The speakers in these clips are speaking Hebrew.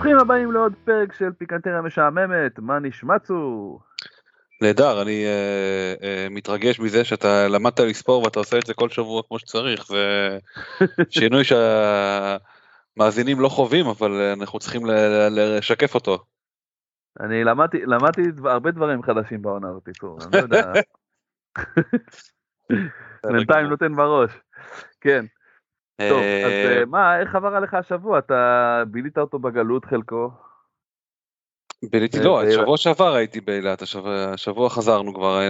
ברוכים הבאים לעוד פרק של פיקנטריה משעממת, מה נשמע צור? נהדר, אני uh, uh, מתרגש מזה שאתה למדת לספור ואתה עושה את זה כל שבוע כמו שצריך, זה שינוי שהמאזינים לא חווים, אבל אנחנו צריכים לשקף אותו. אני למדתי, למדתי הרבה דברים חדשים בעונה הזאת, צור, אני לא יודע. בינתיים נותן בראש, כן. טוב, אז אה, אה, מה, איך עבר עליך השבוע? אתה בילית אותו בגלות חלקו? ביליתי, לא, שבוע שעבר הייתי באילת, השבוע חזרנו כבר,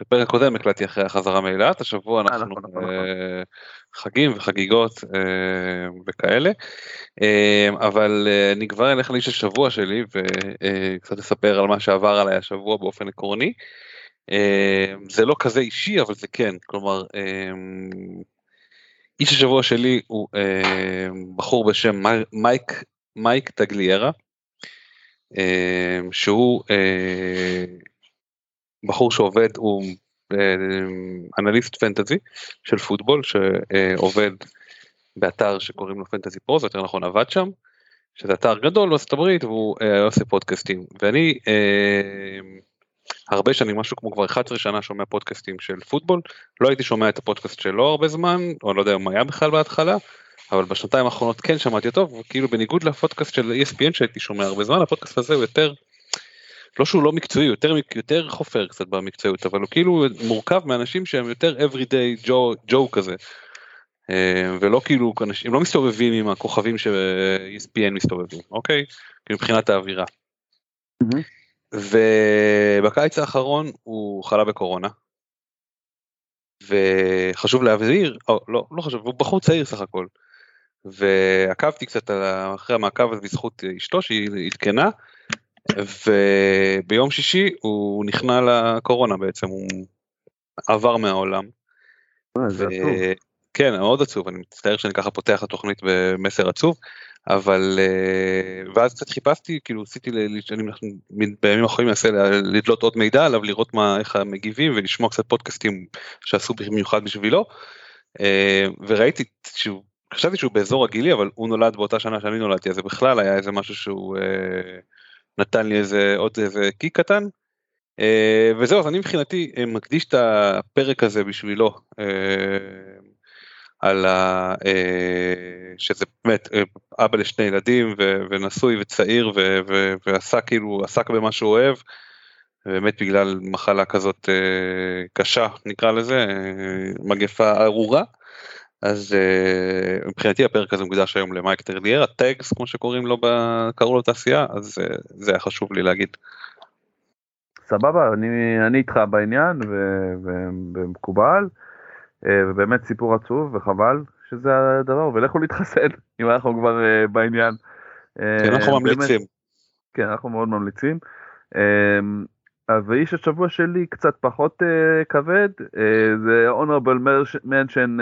בפרק קודם הקלטתי אחרי החזרה מאילת, השבוע אה, אנחנו נכון, נכון, נכון. חגים וחגיגות וכאלה, אבל אני כבר אלך לאיש השבוע שלי וקצת אספר על מה שעבר עליי השבוע באופן עקרוני. זה לא כזה אישי אבל זה כן, כלומר איש השבוע שלי הוא אה, בחור בשם מייק, מייק טגליירה, אה, שהוא אה, בחור שעובד, הוא אה, אנליסט פנטזי של פוטבול שעובד באתר שקוראים לו פנטזי פרו, זה יותר נכון עבד שם, שזה אתר גדול בארצות הברית והוא אה, עושה פודקאסטים. ואני אה, הרבה שנים, משהו כמו כבר 11 שנה שומע פודקאסטים של פוטבול, לא הייתי שומע את הפודקאסט שלו הרבה זמן, או לא יודע מה היה בכלל בהתחלה, אבל בשנתיים האחרונות כן שמעתי אותו, וכאילו בניגוד לפודקאסט של ESPN שהייתי שומע הרבה זמן, הפודקאסט הזה הוא יותר, לא שהוא לא מקצועי, יותר, יותר חופר קצת במקצועיות, אבל הוא כאילו מורכב מאנשים שהם יותר everyday ג'ו, ג'ו כזה. אה, ולא כאילו אנשים לא מסתובבים עם הכוכבים ש-ESPN מסתובבים, אוקיי? מבחינת האווירה. Mm-hmm. ובקיץ האחרון הוא חלה בקורונה. וחשוב להבהיר, או לא, לא חשוב, הוא בחור צעיר סך הכל. ועקבתי קצת אחרי המעקב הזה בזכות אשתו שהיא עדכנה, וביום שישי הוא נכנע לקורונה בעצם, הוא עבר מהעולם. אה, זה עצוב. כן, מאוד עצוב, אני מצטער שאני ככה פותח את התוכנית במסר עצוב. אבל אה, ואז קצת חיפשתי כאילו עשיתי בימים האחרונים מנסה לדלות עוד מידע עליו לראות מה איך המגיבים ולשמוע קצת פודקאסטים שעשו במיוחד בשבילו אה, וראיתי שהוא חשבתי שהוא באזור הגילי אבל הוא נולד באותה שנה שאני נולדתי אז זה בכלל היה איזה משהו שהוא אה, נתן לי איזה עוד איזה קיק קטן. וזהו אז אני מבחינתי מקדיש את הפרק הזה בשבילו על ה... אה, שזה באמת אה, אבא לשני ילדים ונשוי וצעיר ועשה כאילו עסק במה שהוא אוהב. באמת בגלל מחלה כזאת אה, קשה נקרא לזה מגפה ארורה. אז מבחינתי הפרק הזה מוקדש היום למייק טרליאר הטקס כמו שקוראים לו קראו לו תעשייה אז זה היה חשוב לי להגיד. סבבה אני, אני איתך בעניין ומקובל. אה, ובאמת סיפור עצוב וחבל שזה הדבר ולכו להתחסן אם אנחנו כבר אה, בעניין. אה, כן, אנחנו ממליצים. כן אנחנו מאוד ממליצים. ואיש השבוע שלי קצת פחות כבד זה honorable mention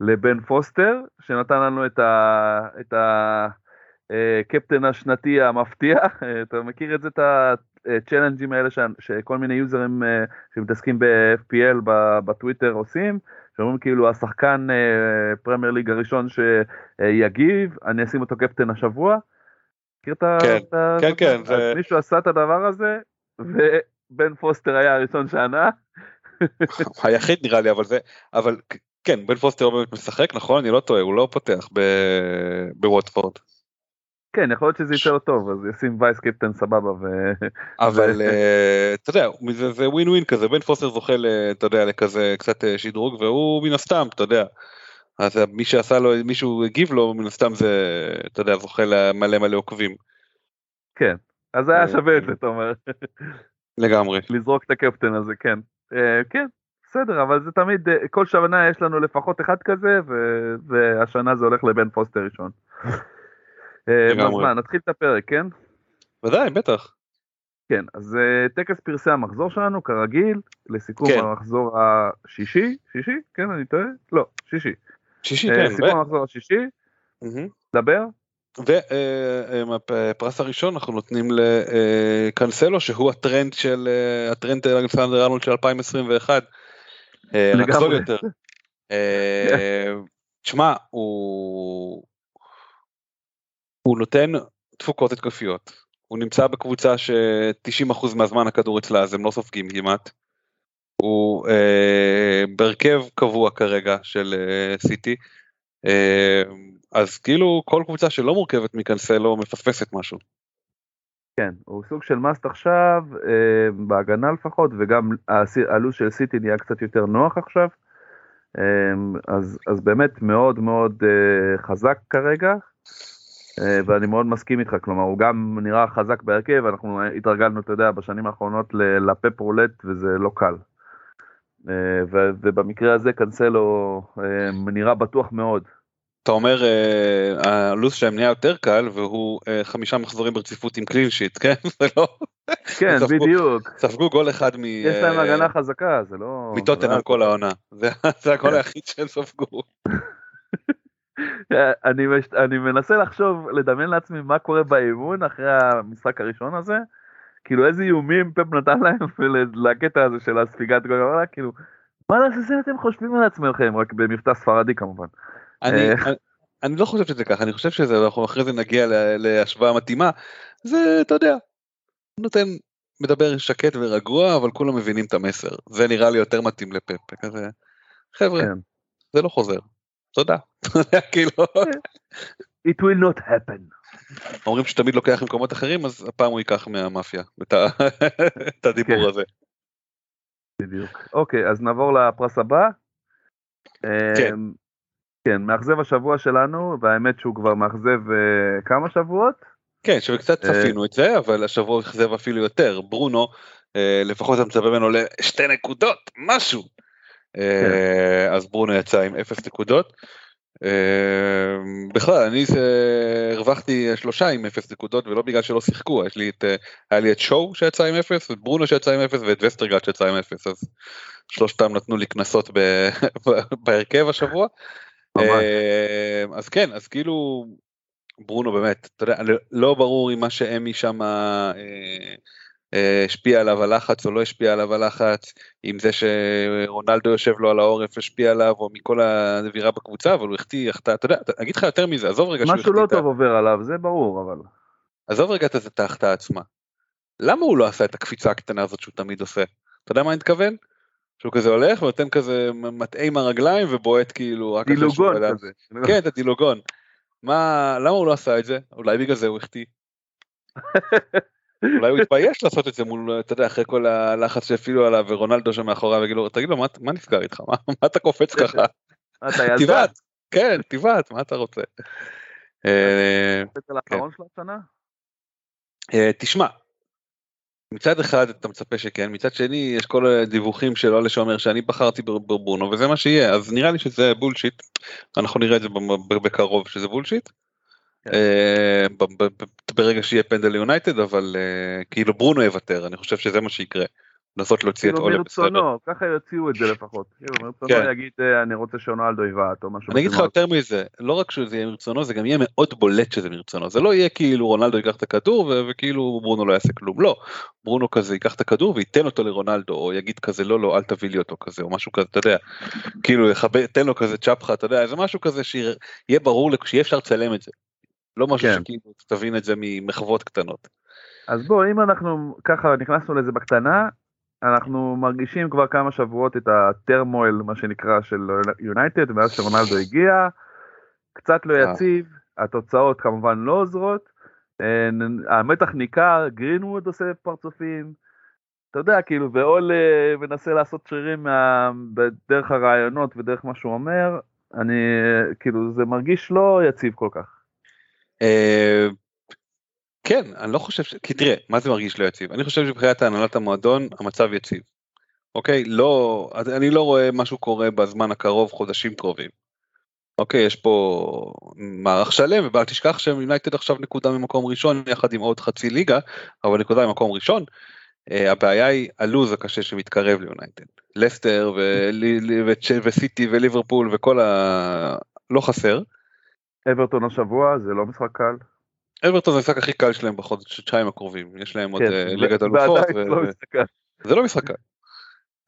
לבן פוסטר שנתן לנו את, ה, את הקפטן השנתי המפתיע, אתה מכיר את זה, את הצ'אלנג'ים האלה ש, שכל מיני יוזרים שמתעסקים ב-FPL בטוויטר עושים, שאומרים כאילו השחקן פרמייר ליג הראשון שיגיב, אני אשים אותו קפטן השבוע. מכיר את כן, ה... כן, כן, אז זה- מישהו עשה את הדבר הזה, ובן פוסטר היה הראשון שענה. היחיד נראה לי אבל זה אבל כן בן פוסטר לא באמת משחק נכון אני לא טועה הוא לא פותח ב- בווטפורד כן, יכול להיות שזה לו טוב, אז ישים וייס קפטן סבבה ו... אבל אה, אתה יודע זה- ווין ווין כזה בן פוסטר זוכה אתה יודע לכזה קצת אה, שדרוג והוא מן הסתם אתה יודע. אז מי שעשה לו מישהו הגיב לו מן הסתם זה אתה יודע זוכה למלא מלא עוקבים כן, אז היה אה, שווה את זה, אתה אומר, לגמרי. לזרוק את הקפטן הזה, כן. כן, בסדר, אבל זה תמיד, כל שנה יש לנו לפחות אחד כזה, והשנה זה הולך לבן פוסטר ראשון. אה, אז. מה, נתחיל את הפרק, כן? ודאי בטח. כן, אז אה, טקס פרסי המחזור שלנו, כרגיל, לסיכום כן. המחזור השישי, שישי? כן, אני טועה? לא, שישי. שישי אה, כן. סיכום המחזור השישי. דבר. והפרס הראשון אנחנו נותנים לקנסלו שהוא הטרנד של אה, הטרנד אלכסנדר ארנולד של 2021. אה, רק לגמרי. יותר. אה, תשמע הוא הוא נותן תפוקות התקפיות. הוא נמצא בקבוצה ש-90% מהזמן הכדור אצלה אז הם לא סופגים כמעט. הוא אה, בהרכב קבוע כרגע של אה, סיטי. אה, אז כאילו כל קבוצה שלא מורכבת מקנסלו מפספסת משהו. כן, הוא סוג של מאסט עכשיו, אה, בהגנה לפחות, וגם הלו"ז של סיטי נהיה קצת יותר נוח עכשיו. אה, אז, אז באמת מאוד מאוד אה, חזק כרגע, ואני מאוד מסכים איתך, כלומר הוא גם נראה חזק בהרכב, אנחנו התרגלנו, אתה יודע, בשנים האחרונות ל- לפפ רולט, וזה לא קל. אה, ובמקרה הזה קנסלו אה, נראה בטוח מאוד. אתה אומר אה, הלו"ז שלהם נהיה יותר קל והוא אה, חמישה מחזורים ברציפות עם קלין שיט כן זה לא כן, בדיוק. ספגו גול אחד מ... יש להם אה, הגנה חזקה, זה לא... מטוטנאם כל העונה זה הגול כן. היחיד שהם ספגו. אני, מש... אני מנסה לחשוב, לדמיין לעצמי מה קורה באימון אחרי המשחק הראשון הזה, כאילו איזה איומים פפ נתן להם לקטע הזה של הספיגת גול, וואלה, כאילו, מה לעשות אתם חושבים על עצמכם, רק במבטא ספרדי כמובן. אני אה. אני- אני לא חושב שזה ככה אני חושב שזה אנחנו אחרי זה נגיע להשוואה מתאימה זה אתה יודע נותן מדבר שקט ורגוע אבל כולם מבינים את המסר זה נראה לי יותר מתאים לפפ כזה חבר'ה כן. זה לא חוזר תודה כאילו It will not happen. אומרים שתמיד לוקח ממקומות אחרים אז הפעם הוא ייקח מהמאפיה את הדיבור כן. הזה. בדיוק. אוקיי, אז נעבור לפרס הבא. כן. אמ, כן, מאכזב השבוע שלנו, והאמת שהוא כבר מאכזב אה, כמה שבועות. כן שקצת אה. צפינו את זה אבל השבוע אכזב אפילו יותר ברונו אה, לפחות אתה מצפה ממנו לשתי נקודות משהו. אה, אז ברונו יצא עם אפס נקודות. אה, בכלל אני הרווחתי שלושה עם אפס נקודות ולא בגלל שלא שיחקו יש לי את אה, היה לי את שואו שיצא עם אפס את ברונו שיצא עם אפס ואת וסטרגרד שיצא עם אפס אז שלושתם נתנו לי קנסות בהרכב השבוע. אז כן אז כאילו ברונו באמת אתה יודע לא- לא ברור אם מה שאמי שם השפיע עליו הלחץ או לא השפיע עליו הלחץ אם זה שרונלדו יושב לו על העורף השפיע עליו או מכל האווירה בקבוצה אבל הוא החטיא החטא אתה יודע אני אגיד לך יותר מזה עזוב רגע שהוא משהו לא החטיא את ה- טוב עובר עליו, זה ברור, אבל... עזוב רגע את ההחטאה עצמה. למה הוא לא עשה את הקפיצה הקטנה הזאת שהוא תמיד עושה? אתה יודע מה אני מתכוון? שהוא כזה הולך ונותן כזה מטעה עם הרגליים ובועט כאילו רק אחרי שהוא בלם. כזה. כן את הדילוגון. מה למה הוא לא עשה את זה? אולי בגלל זה הוא החטיא. אולי הוא התבייש לעשות את זה מול אתה יודע אחרי כל הלחץ שהפעילו עליו ורונלדו שם מאחוריו ויגיד לו תגיד לו מה מה נסגר איתך מה מה אתה קופץ ככה? תבעט כן תבעט מה אתה רוצה. אה, השנה? אה, תשמע, מצד אחד אתה מצפה שכן, מצד שני יש כל הדיווחים של אולה שאומר שאני בחרתי בברונו וזה מה שיהיה, אז נראה לי שזה bullshit, אנחנו נראה את זה בקרוב שזה bullshit. כן. אה, ברגע שיהיה פנדל ליונייטד אבל אה, כאילו ברונו יוותר אני חושב שזה מה שיקרה לנסות להוציא את כאילו אולה בסדר. מרצונו, ככה יוציאו את זה לפחות. כאילו מרצונו כן. יגיד אה, אני רוצה שרונלדו יבעט או משהו. אני אגיד לך. יותר מזה, לא רק שזה יהיה מרצונו, זה גם יהיה מאוד בולט שזה מרצונו. זה לא יהיה כאילו רונלדו ייקח את הכדור וכאילו ברונו לא יעשה כלום. לא, ברונו כזה ייקח את הכדור וייתן אותו לרונלדו, או יגיד כזה לא לא אל תביא לי אותו כזה, או משהו כזה, אתה יודע. כאילו תן לו כזה צ'פחה, אתה יודע, איזה משהו כזה שיהיה ברור, שיהיה אפשר לצלם את זה. לא משהו כן. שכאילו תבין את זה ממחוות קטנות. אז בוא, אם אנחנו ככה נכנסנו לזה בקטנה, אנחנו מרגישים כבר כמה שבועות את הטרמואל, מה שנקרא, של יונייטד, מאז שרונלדו הגיע, קצת לא אה. יציב, התוצאות כמובן לא עוזרות, אה, המתח ניכר, גרינווד עושה פרצופים, אתה יודע, כאילו, ואול אה, מנסה לעשות שרירים. בדרך הרעיונות ודרך מה שהוא אומר, אני, כאילו, זה מרגיש לא יציב כל כך. אה, כן, אני לא חושב ש... כי תראה, מה זה מרגיש לא יציב? אני חושב שמבחינת הנהלת המועדון, המצב יציב. אוקיי? לא, אני לא רואה משהו קורה בזמן הקרוב, חודשים קרובים. אוקיי, יש פה מערך שלם, ובל תשכח שיונייטד עכשיו נקודה ממקום ראשון, יחד עם עוד חצי ליגה, אבל נקודה ממקום ראשון. אה, הבעיה היא הלוז הקשה שמתקרב ליונייטד. לסטר וסיטי וליברפול וכל ה... לא חסר. אברטון השבוע זה לא משחק קל. אברטון זה המשחק הכי קל שלהם בחודשיים הקרובים, יש להם עוד כן, אה, ליגת אלופות, לא. זה לא משחק קל.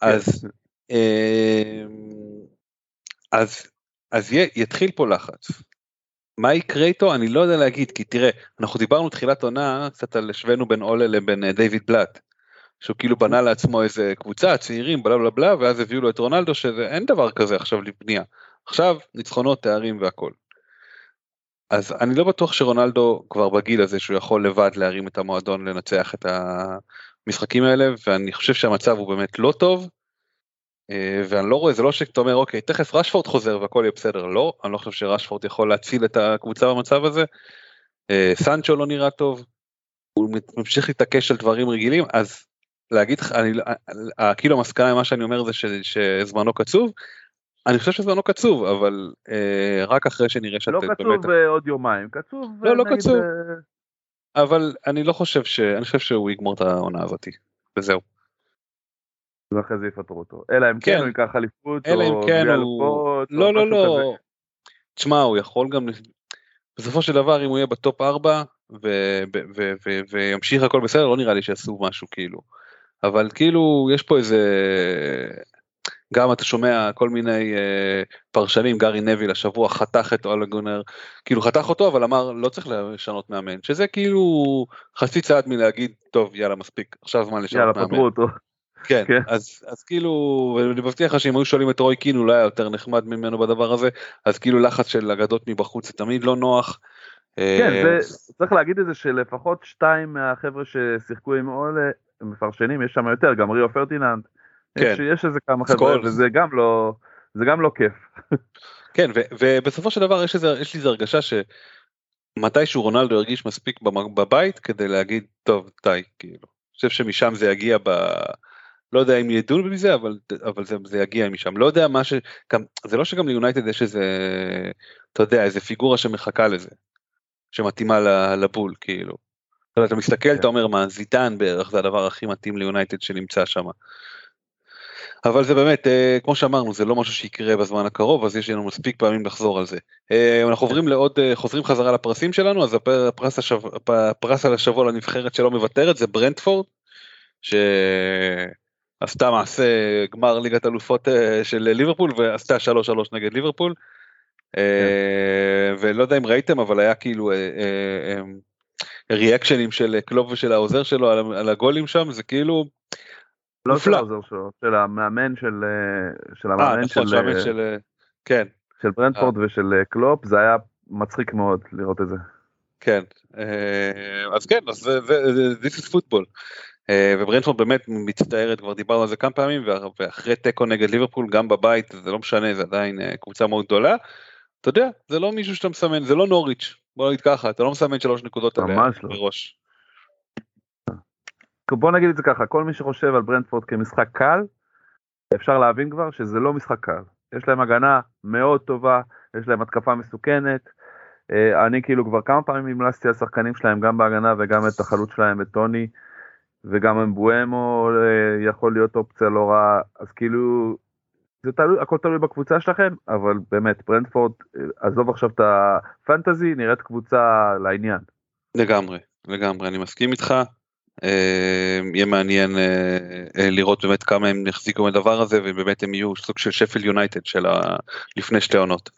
אז, אמ, אז, אז יהיה- יתחיל פה לחץ. מה יקרה איתו אני לא יודע להגיד כי תראה אנחנו דיברנו תחילת עונה קצת על השווינו בין אולה לבין אה, דיוויד בלאט. שהוא כאילו בנה לעצמו איזה קבוצה צעירים בלה בלה בלה ואז הביאו לו את רונלדו שזה אין דבר כזה עכשיו לבנייה. עכשיו ניצחונות תארים והכל. אז אני לא בטוח שרונלדו כבר בגיל הזה שהוא יכול לבד להרים את המועדון לנצח את המשחקים האלה ואני חושב שהמצב הוא באמת לא טוב. אה, ואני לא רואה זה לא שאתה אומר אוקיי תכף רשפורד חוזר והכל יהיה בסדר לא אני לא חושב שרשפורד יכול להציל את הקבוצה במצב הזה. אה, סנצ'ו לא נראה טוב. הוא ממשיך להתעקש על דברים רגילים אז להגיד לך אני אה, אה, כאילו המסקנה ממה שאני אומר זה שזמנו קצוב. אני חושב שזמנו קצוב אבל אה, רק אחרי שנראה שאתה לא באמת קצוב אה, עוד יומיים, קצוב... לא, אה, לא נגיד, קצוב. אה, אבל אני לא חושב ש... אני חושב שהוא יגמור את העונה הזאתי. וזהו. ואחרי זה יפטרו אותו. אלא אם כן כן. הוא ייקח אליפות, אלא אם כן הוא... אלופות, או לא לא לא. תשמע הוא יכול גם... בסופו של דבר אם הוא יהיה בטופ 4 ו... ו... ו... ו... וימשיך הכל בסדר לא נראה לי שיעשו משהו כאילו. אבל כאילו יש פה איזה... גם אתה שומע כל מיני אה, פרשנים גארי נביל השבוע חתך את אולה גונר כאילו חתך אותו אבל אמר לא צריך לשנות מאמן שזה כאילו חצי צעד מלהגיד טוב יאללה מספיק עכשיו זמן לשנות יאללה, מאמן. פטרו אותו. כן, כן. אז, אז כאילו, ואני מבטיח לך שאם היו שואלים את רוי קין, היה יותר נחמד ממנו בדבר הזה, אז כאילו לחץ של אגדות מבחוץ זה תמיד לא נוח. כן, אה, זה, צריך להגיד את זה שלפחות שתיים מהחבר'ה ששיחקו עם אולה, מפרשנים, יש שם יותר, גם ריו פרטיננד. כן. יש איזה כמה חבר'ה. וזה גם לא, זה גם לא כיף. כן, ו, ובסופו של דבר יש, איזה, יש לי איזו הרגשה שמתישהו רונלדו ירגיש מספיק בבית כדי להגיד, טוב, די, כאילו. אני חושב שמשם זה יגיע ב... לא יודע אם ידעו מזה, אבל, אבל זה, זה יגיע משם. לא יודע מה ש... גם, זה לא שגם ליונייטד יש איזה, אתה יודע, איזה פיגורה שמחכה לזה. שמתאימה לבול, כאילו. אתה מסתכל, כן. אתה אומר, מה, זידן בערך זה הדבר הכי מתאים ליונייטד שנמצא שם. אבל זה באמת, אה, כמו שאמרנו, זה לא משהו שיקרה בזמן הקרוב, אז יש לנו מספיק פעמים לחזור על זה. אה, אנחנו עוברים לעוד, אה, חוזרים חזרה לפרסים שלנו, אז הפר- הפרס, השב, הפרס על השבוע לנבחרת שלא מוותרת זה ברנדפורד, שעשתה מעשה גמר ליגת אלופות אה, של ליברפול ועשתה 3-3 נגד ליברפול. אה, ולא יודע אם ראיתם, אבל היה כאילו אה, אה, ריאקשנים של קלופ ושל העוזר שלו על, על הגולים שם, זה כאילו, לא של. העוזר שלו, של המאמן של, אה, של אה, המאמן של, נכון, שהאמן אה, של, אה, כן. של ברנטפורד ושל קלופ, זה היה מצחיק מאוד לראות את זה. כן, אז כן, אז זה, זה, זה- this is football. וברנטפורד באמת מצטערת, כבר דיברנו על זה כמה פעמים, ואחרי תיקו נגד ליברפול, גם בבית, זה לא משנה, זה עדיין קבוצה מאוד גדולה. אתה יודע, זה לא מישהו שאתה מסמן, זה לא נוריץ', בוא נגיד ככה, אתה לא מסמן שלוש נקודות עליה ממש לא. מראש. בוא נגיד את זה ככה, כל מי שחושב על ברנדפורד כמשחק קל, אפשר להבין כבר שזה לא משחק קל. יש להם הגנה מאוד טובה, יש להם התקפה מסוכנת. אה, אני כאילו כבר כמה פעמים המלצתי על שחקנים שלהם גם בהגנה וגם את החלוץ שלהם, את טוני, וגם אמבואמו אה, יכול להיות אופציה לא רעה, אז כאילו, זה תלוי, הכל תלוי בקבוצה שלכם, אבל באמת, ברנדפורד, אה, עזוב עכשיו את הפנטזי, נראית קבוצה לעניין. לגמרי, לגמרי, אני מסכים איתך. אה, יהיה מעניין לראות באמת כמה הם יחזיקו מהדבר הזה ובאמת הם יהיו סוג של שפל יונייטד של לפני שתי עונות.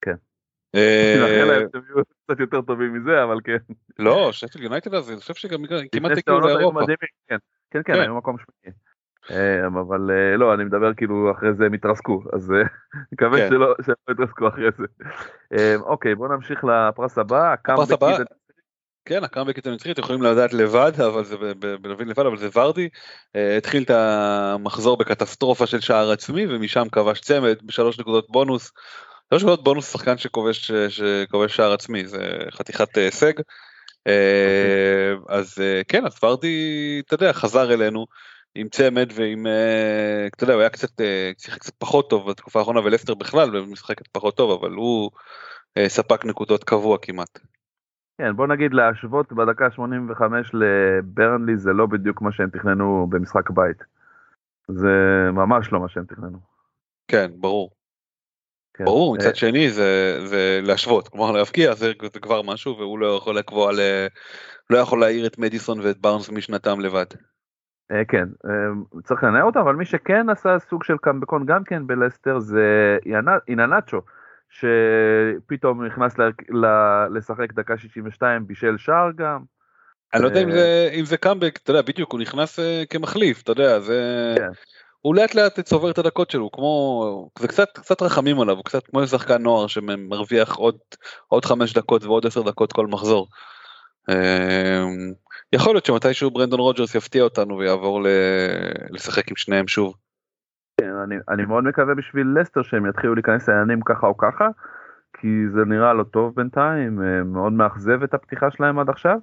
כן. אה, קצת יותר טובים מזה אבל כן. לא שפל יונייטד הזה אני חושב שגם כמעט הגיעו לאירופה. כן כן כן היו מקום שמיני. אה, אבל אה, לא אני מדבר כאילו אחרי זה הם התרסקו אז מקווה כן. שלא יתרסקו אחרי זה. אוקיי בוא נמשיך לפרס הבא. הפרס הבא. כן, הקאמבקית הנצחית יכולים לדעת לבד, אבל זה בלווין לבד, אבל זה ורדי. התחיל את המחזור בקטסטרופה של שער עצמי, ומשם כבש צמד בשלוש נקודות בונוס. שלוש נקודות בונוס שחקן שכובש שכובש שער עצמי זה חתיכת אה, הישג. אה, אז אה, כן אז ורדי אתה יודע חזר אלינו עם צמד ועם אתה יודע הוא היה קצת שיחק קצת פחות טוב בתקופה האחרונה ולסטר בכלל משחקת פחות טוב אבל הוא ספק נקודות קבוע כמעט. כן בוא נגיד להשוות בדקה 85 לברנלי זה לא בדיוק מה שהם תכננו במשחק בית. זה ממש לא מה שהם תכננו. כן ברור. כן. ברור, מצד אה, שני זה, זה להשוות, כלומר להבקיע זה, זה כבר משהו והוא לא יכול לקבוע, ל... לא יכול להעיר את מדיסון ואת בארנס משנתם לבד. אה, כן, אה, צריך לנער אותם, אבל מי שכן עשה סוג של קמבקון גם כן בלסטר זה איננצ'ו, שפתאום נכנס לשחק דקה 62, בישל שער גם. אני לא יודע אם זה, אם זה קאמבק, אתה יודע, בדיוק, הוא נכנס כמחליף, אתה יודע, זה... כן. הוא לאט לאט צובר את הדקות שלו כמו זה קצת קצת רחמים עליו הוא קצת כמו שחקן נוער שמרוויח עוד עוד חמש דקות ועוד עשר דקות כל מחזור. אמ, יכול להיות שמתישהו ברנדון רוג'רס יפתיע אותנו ויעבור לשחק עם שניהם שוב. כן, אני, אני מאוד מקווה בשביל לסטר שהם יתחילו להיכנס לעניינים ככה או ככה כי זה נראה לא טוב בינתיים אה, מאוד מאכזב את הפתיחה שלהם עד עכשיו.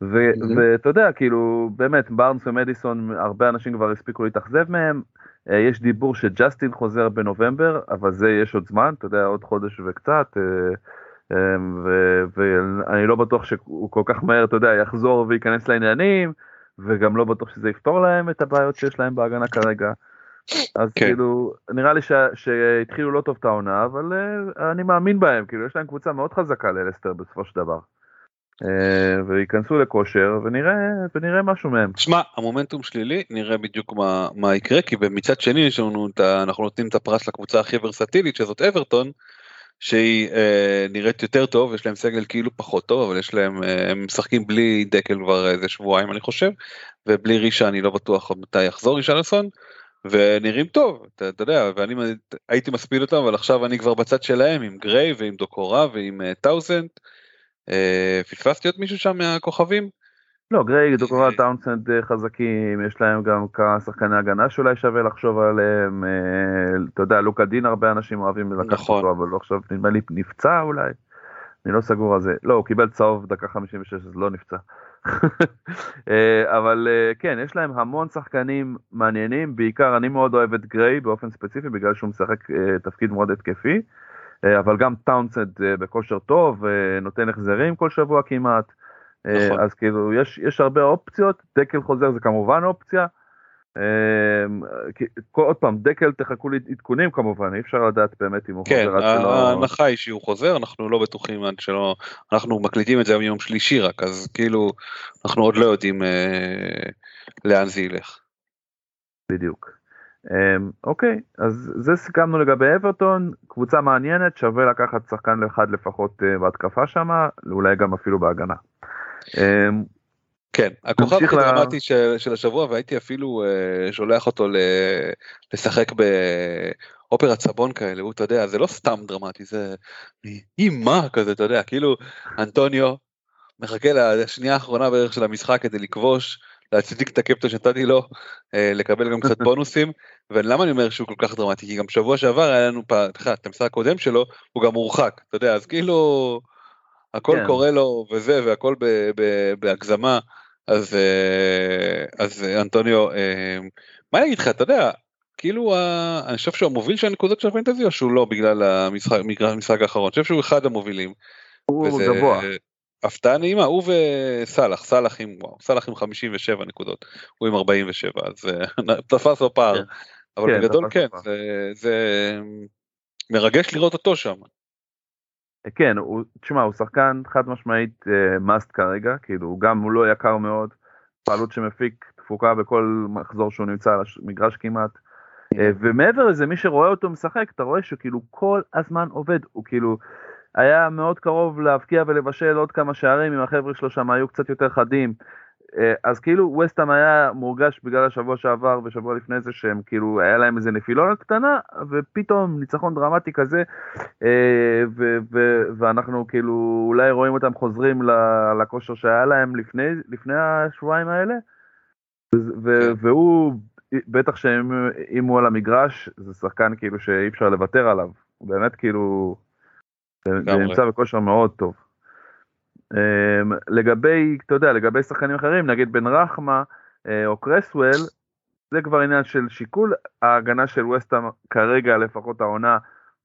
ואתה יודע, כאילו, באמת, בארנס ומדיסון, הרבה אנשים כבר הספיקו להתאכזב מהם. אה, יש דיבור שג'סטין חוזר בנובמבר, אבל זה יש עוד זמן, אתה יודע, עוד חודש וקצת. אה, אה, ואני לא בטוח שהוא כל כך מהר, אתה יודע, יחזור וייכנס לעניינים, וגם לא בטוח שזה יפתור להם את הבעיות שיש להם בהגנה כרגע. אז כן. כאילו, נראה לי שהתחילו לא טוב את העונה, אבל אני מאמין בהם, כאילו, יש להם קבוצה מאוד חזקה ללסטר בסופו של דבר. אה, וייכנסו לכושר ונראה ונראה משהו מהם. שמע המומנטום שלילי נראה בדיוק מה, מה יקרה כי מצד שני יש לנו את אנחנו נותנים את הפרס לקבוצה הכי ורסטילית שזאת אברטון. שהיא אה, נראית יותר טוב יש להם סגל כאילו פחות טוב אבל יש להם אה, הם משחקים בלי דקל כבר איזה שבועיים אני חושב ובלי רישה אני לא בטוח מתי יחזור רישלסון ונראים טוב אתה, אתה יודע ואני הייתי מספיד אותם אבל עכשיו אני כבר בצד שלהם עם גריי ועם דוקורה ועם אה, טאוזנד. אה, פספסתי עוד מישהו שם מהכוכבים? לא, גריי, דוקורל טאונסנד אה, חזקים, יש להם גם כמה שחקני הגנה שאולי שווה לחשוב עליהם, אה, אתה יודע, לוקה דין הרבה אנשים אוהבים לקחת נכון. אותו, אבל לא עכשיו נדמה לי נפצע אולי, אני לא סגור על זה, לא, הוא קיבל צהוב דקה 56 אז לא נפצע. אבל כן, יש להם המון שחקנים מעניינים, בעיקר אני מאוד אוהב את גריי באופן ספציפי, בגלל שהוא משחק תפקיד מאוד התקפי. אה, אבל גם טאונסד אה, בכושר טוב, אה, נותן החזרים כל שבוע כמעט. נכון. אז כאילו יש, יש הרבה אופציות, דקל חוזר זה כמובן אופציה. עוד פעם, דקל תחכו לעדכונים כמובן, אי אפשר לדעת באמת אם הוא כן, חוזר עד שלא... כן, ההנחה היא שהוא חוזר, אנחנו לא בטוחים עד שלא, אנחנו מקליטים את זה יום שלישי רק, אז כאילו אנחנו עוד לא יודעים אה, לאן זה ילך. בדיוק. אמ, אוקיי, אז זה סיכמנו לגבי אברטון, קבוצה מעניינת, שווה לקחת שחקן אחד לפחות אה, בהתקפה שמה, אולי גם אפילו בהגנה. כן, הכוכב הכי דרמטי לה... של, של השבוע והייתי אפילו uh, שולח אותו ל, לשחק באופרת סבון כאלה, הוא אתה יודע, זה לא סתם דרמטי, זה אימה כזה, אתה יודע, כאילו אנטוניו מחכה לשנייה האחרונה בערך של המשחק כדי לכבוש, להצדיק את הקפטון שנתתי לו, אה, לקבל גם קצת בונוסים, ולמה אני אומר שהוא כל כך דרמטי? כי גם שבוע שעבר היה לנו את המשחק הקודם שלו, הוא גם מורחק, אתה יודע, אז כאילו, הכל כן. קורה לו וזה, והכל בהגזמה, אז, אה, אז אנטוניו, אה, מה אני אגיד לך, אתה יודע, כאילו אני חושב שהוא המוביל של הנקודות של הפנטזי או שהוא לא בגלל המשחק, המשחק האחרון, אני חושב שהוא אחד המובילים. הוא וזה, גבוה. הפתעה נעימה, הוא וסאלח, סאלח עם, וואו, סאלח עם 57 נקודות, הוא עם 47, אז אה, תפס בפער, כן. אבל כן, בגדול כן. זה, זה מרגש לראות אותו שם. כן, הוא, תשמע, הוא שחקן חד משמעית מאסט כרגע, כאילו, הוא גם הוא לא יקר מאוד, פעלות שמפיק תפוקה בכל מחזור שהוא נמצא על המגרש כמעט. אה, ומעבר לזה, מי שרואה אותו משחק, אתה רואה שהוא כאילו כל הזמן עובד, הוא כאילו היה מאוד קרוב להבקיע ולבשל עוד כמה שערים, אם החבר'ה שלו שם היו קצת יותר חדים. אה, אז כאילו וסטאם היה מורגש בגלל השבוע שעבר ושבוע לפני זה שהם כאילו היה להם איזה נפילונת קטנה ופתאום ניצחון דרמטי כזה אה, ו- ו- ואנחנו כאילו אולי רואים אותם חוזרים לכושר שהיה להם לפני לפני השבועיים האלה ו- ו- והוא בטח שאם הוא על המגרש זה שחקן כאילו שאי אפשר לוותר עליו הוא באמת כאילו. נמצא בכושר מאוד טוב. אמ, לגבי, אתה יודע, לגבי שחקנים אחרים, נגיד בן רחמה אה, או קרסוול, זה כבר עניין של שיקול, ההגנה של וסטאם כרגע, לפחות העונה,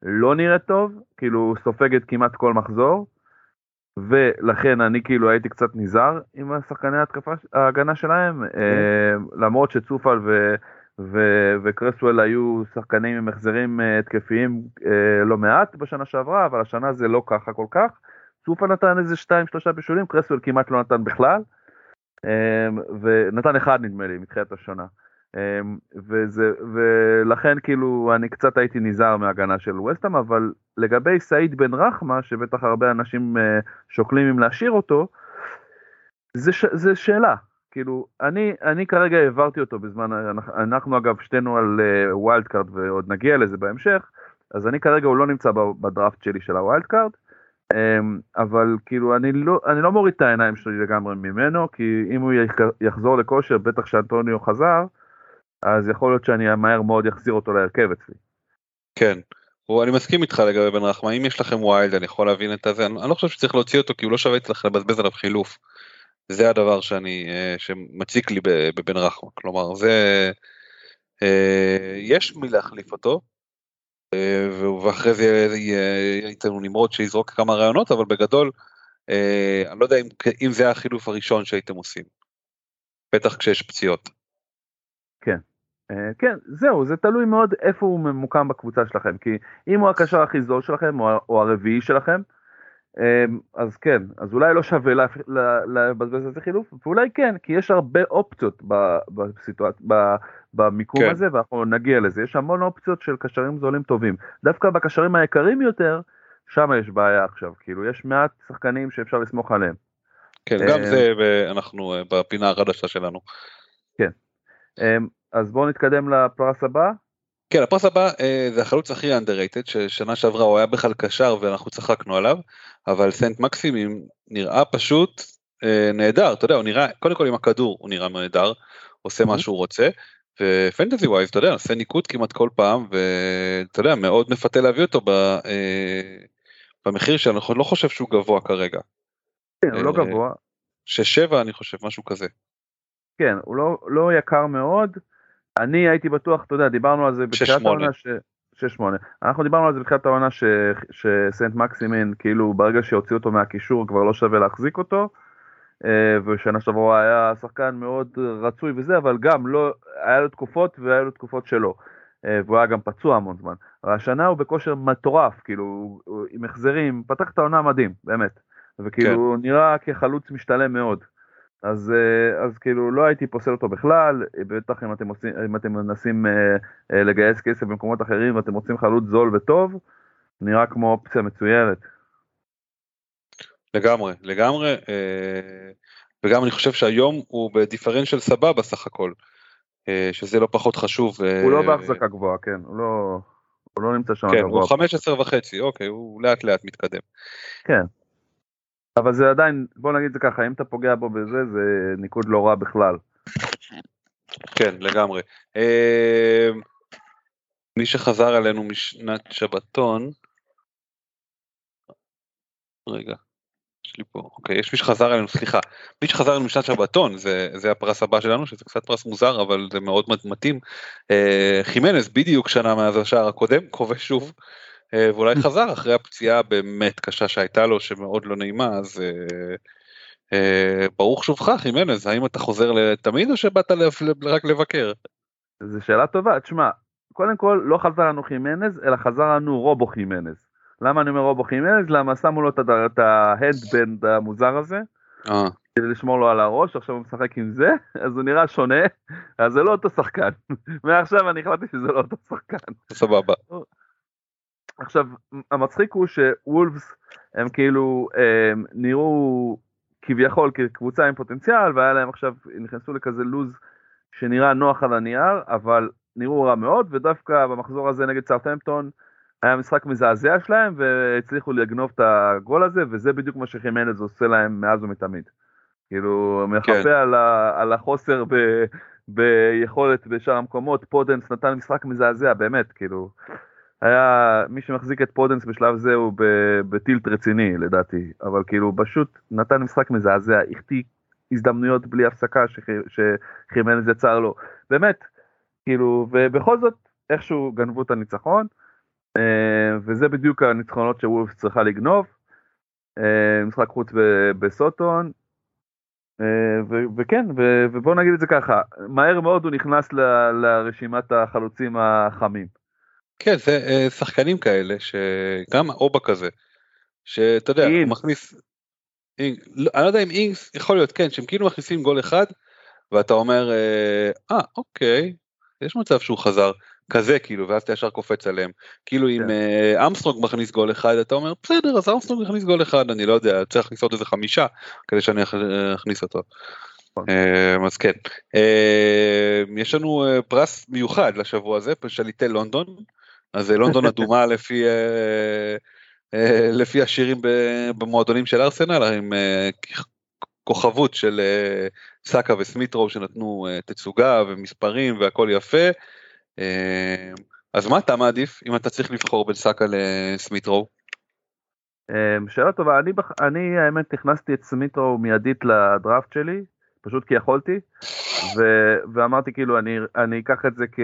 לא נראית טוב, כאילו סופגת כמעט כל מחזור, ולכן אני כאילו הייתי קצת נזהר עם השחקני ההתקפה, ההגנה שלהם, אה, למרות שצופל ו... ו- וקרסוול היו שחקנים עם החזרים אה, התקפיים אה, לא מעט בשנה שעברה, אבל השנה זה לא ככה כל כך. צופה נתן איזה שתיים שלושה בישולים, קרסוול כמעט לא נתן בכלל, אמ, ונתן אחד נדמה לי מתחילת השנה. אמ, וזה, ולכן כאילו אני קצת הייתי נזהר מההגנה של וסטאם, אבל לגבי סעיד בן רחמה, שבטח הרבה אנשים אה, שוקלים אם להשאיר אותו, זה, ש, זה שאלה. כאילו, אני, אני כרגע העברתי אותו בזמן, אנחנו, אגב שנינו על uh, wild card ועוד נגיע לזה בהמשך, אז אני כרגע הוא לא נמצא בדראפט שלי של ה wild card, אבל כאילו אני לא, אני לא מוריד את העיניים שלי לגמרי ממנו, כי אם הוא יח- יחזור לכושר, בטח שאנטוניו חזר, אז יכול להיות שאני מהר מאוד אחזיר אותו להרכב אצלי. כן. הוא, אני מסכים איתך לגבי בן רחמה, אם יש לכם wild אני יכול להבין את הזה, אני, אני לא חושב שצריך להוציא אותו כי הוא לא שווה צריך לבזבז עליו חילוף. זה הדבר שאני, אה, שמציק לי בבן רחמה, כלומר זה, אה, יש מי להחליף אותו, ואחרי זה יהיה- איתנו נמרוד שיזרוק כמה רעיונות, אבל בגדול, אה, אני לא יודע אם, אם זה החילוף הראשון שהייתם עושים. בטח כשיש פציעות. אה, כן, זהו, זה תלוי מאוד איפה הוא ממוקם בקבוצה שלכם, כי אם הוא הקשר הכי זול שלכם, או, הרביעי שלכם, אה, אז כן, אז אולי לא שווה לבזבז על זה חילוף, ואולי כן, כי יש הרבה אופציות ב- בסיטואצ... ב- במיקום כן. הזה, ואנחנו נגיע לזה, יש המון אופציות של קשרים זולים טובים. דווקא בקשרים היקרים יותר, שם יש בעיה עכשיו, כאילו יש מעט שחקנים שאפשר לסמוך עליהם. כן, אה, גם זה אנחנו אה, בפינה החדשה שלנו. אה, אז בואו נתקדם לפרס הבא. כן, הפרס הבא אה, זה החלוץ הכי underrated, ששנה שעברה הוא היה בכלל קשר ואנחנו צחקנו עליו, אבל סנט מקסימים נראה פשוט אה, נהדר, אתה יודע, הוא נראה, קודם כל עם הכדור הוא נראה נהדר, עושה מה שהוא רוצה, ופנטזי ווייז, אתה יודע, עושה ניקוד כמעט כל פעם, ואתה יודע, מאוד מפתה להביא אותו ב, אה, במחיר שאני לא חושב שהוא גבוה כרגע. כן, הוא לא אה, גבוה, ששבע אני חושב, משהו כזה. כן, הוא לא, לא יקר מאוד. אני הייתי בטוח, אתה יודע, דיברנו על זה בתחילת. העונה, ש... שש שמונה. אנחנו דיברנו על זה בתחילת העונה ש... שסנט מקסימין, כאילו ברגע שהוציאו אותו מהקישור כבר לא שווה להחזיק אותו. אה, ושנה שעברה היה שחקן מאוד רצוי וזה, אבל גם לא, היה לו תקופות והיה לו תקופות שלו. אה, והוא היה גם פצוע המון זמן. השנה הוא בכושר מטורף, כאילו, עם החזרים, פתח את העונה מדהים, באמת. וכאילו, כן. נראה כחלוץ משתלם מאוד. אז, אה, אז כאילו לא הייתי פוסל אותו בכלל, בטח אם אתם, עושים, אם אתם מנסים אה, אה, לגייס כסף במקומות אחרים ואתם רוצים חלוץ זול וטוב, נראה כמו אופציה מצוינת. לגמרי, לגמרי, אה, וגם אני חושב שהיום הוא בדיפרנציאל סבבה סך הכל, אה, שזה לא פחות חשוב. אה, הוא לא בהחזקה גבוהה, כן, הוא לא, הוא לא נמצא שם כן, גבוה. הוא 15 וחצי, אוקיי, הוא לאט לאט מתקדם. אבל זה עדיין, בוא נגיד זה ככה, אם אתה פוגע בו בזה, זה ניקוד לא רע בכלל. כן, לגמרי. אה, מי שחזר אלינו משנת שבתון, רגע, יש לי פה, אוקיי, יש מי שחזר אלינו, סליחה, מי שחזר אלינו משנת שבתון, זה, זה הפרס הבא שלנו, שזה קצת פרס מוזר, אבל זה מאוד מתאים. אה, חימנס בדיוק שנה מאז השער הקודם, כובש שוב, ואולי חזר אחרי הפציעה באמת קשה שהייתה לו, שמאוד לא נעימה, אז אה, אה, ברוך שובך חימנז, האם אתה חוזר לתמיד או שבאת רק לבקר? זו שאלה טובה, תשמע, קודם כל לא חזר לנו חימנז, אלא חזר לנו רובו חימנז. למה אני אומר רובו חימנז? למה שמו לו את הד- את ההדבנד המוזר הזה, אה, כדי לשמור לו על הראש, עכשיו הוא משחק עם זה, אז הוא נראה שונה, אז זה לא אותו שחקן. מעכשיו אני החלטתי שזה לא אותו שחקן. סבבה. עכשיו, המצחיק הוא שוולפס הם כאילו הם נראו כביכול כקבוצה עם פוטנציאל, והיה להם עכשיו, נכנסו לכזה לוז שנראה נוח על הנייר, אבל נראו רע מאוד, ודווקא במחזור הזה נגד סאות'המפטון היה משחק מזעזע שלהם, והצליחו לגנוב את הגול הזה, וזה בדיוק מה שחימנז עושה להם מאז ומתמיד. כאילו, מחפה כן. על, ה, על החוסר ב, ביכולת בשאר המקומות, פודנס נתן משחק מזעזע, באמת, כאילו. היה, מי שמחזיק את פודנס בשלב זה הוא ב tilt רציני לדעתי, אבל כאילו פשוט נתן משחק מזעזע, החטיא הזדמנויות בלי הפסקה שח- שחימנז יצר לו, באמת, כאילו, ובכל זאת איכשהו גנבו את הניצחון, אה, וזה בדיוק הניצחונות שוולפס צריכה לגנוב, אה, משחק חוץ בסוטון, אה, וכן, ובוא נגיד את זה ככה, מהר מאוד הוא נכנס לרשימת החלוצים החמים. כן, זה אה, שחקנים כאלה, שגם אובה כזה, שאתה יודע, הוא. מכניס, אינג- לא, אני לא יודע אם אינגס, יכול להיות, כן, שהם כאילו מכניסים גול אחד, ואתה אומר, אה, אה, אוקיי, יש מצב שהוא חזר, כזה כאילו, ואז אתה ישר קופץ עליהם. כאילו אם כן. אה, אמסטרונג מכניס גול אחד, אתה אומר, בסדר, אז אמסטרונג מכניס גול אחד, אני לא יודע, צריך להכניס עוד איזה חמישה, כדי שאני אכ- אכניס אותו. נכון. אה, אז כן, אה, יש לנו אה, פרס מיוחד לשבוע הזה, שליטי לונדון, אז אה, לונדון אדומה לפי אה, אה, לפי השירים במועדונים של ארסנל, עם כוכבות של סאקה וסמיטרו שנתנו תצוגה ומספרים והכל יפה. אז מה אתה מעדיף אם אתה צריך לבחור בין סאקה לסמיטרו? שאלה טובה, אני. אני האמת הכנסתי את סמיטרו מיידית לדראפט שלי, פשוט כי יכולתי, ו... ואמרתי כאילו אני, אני אקח את זה כ...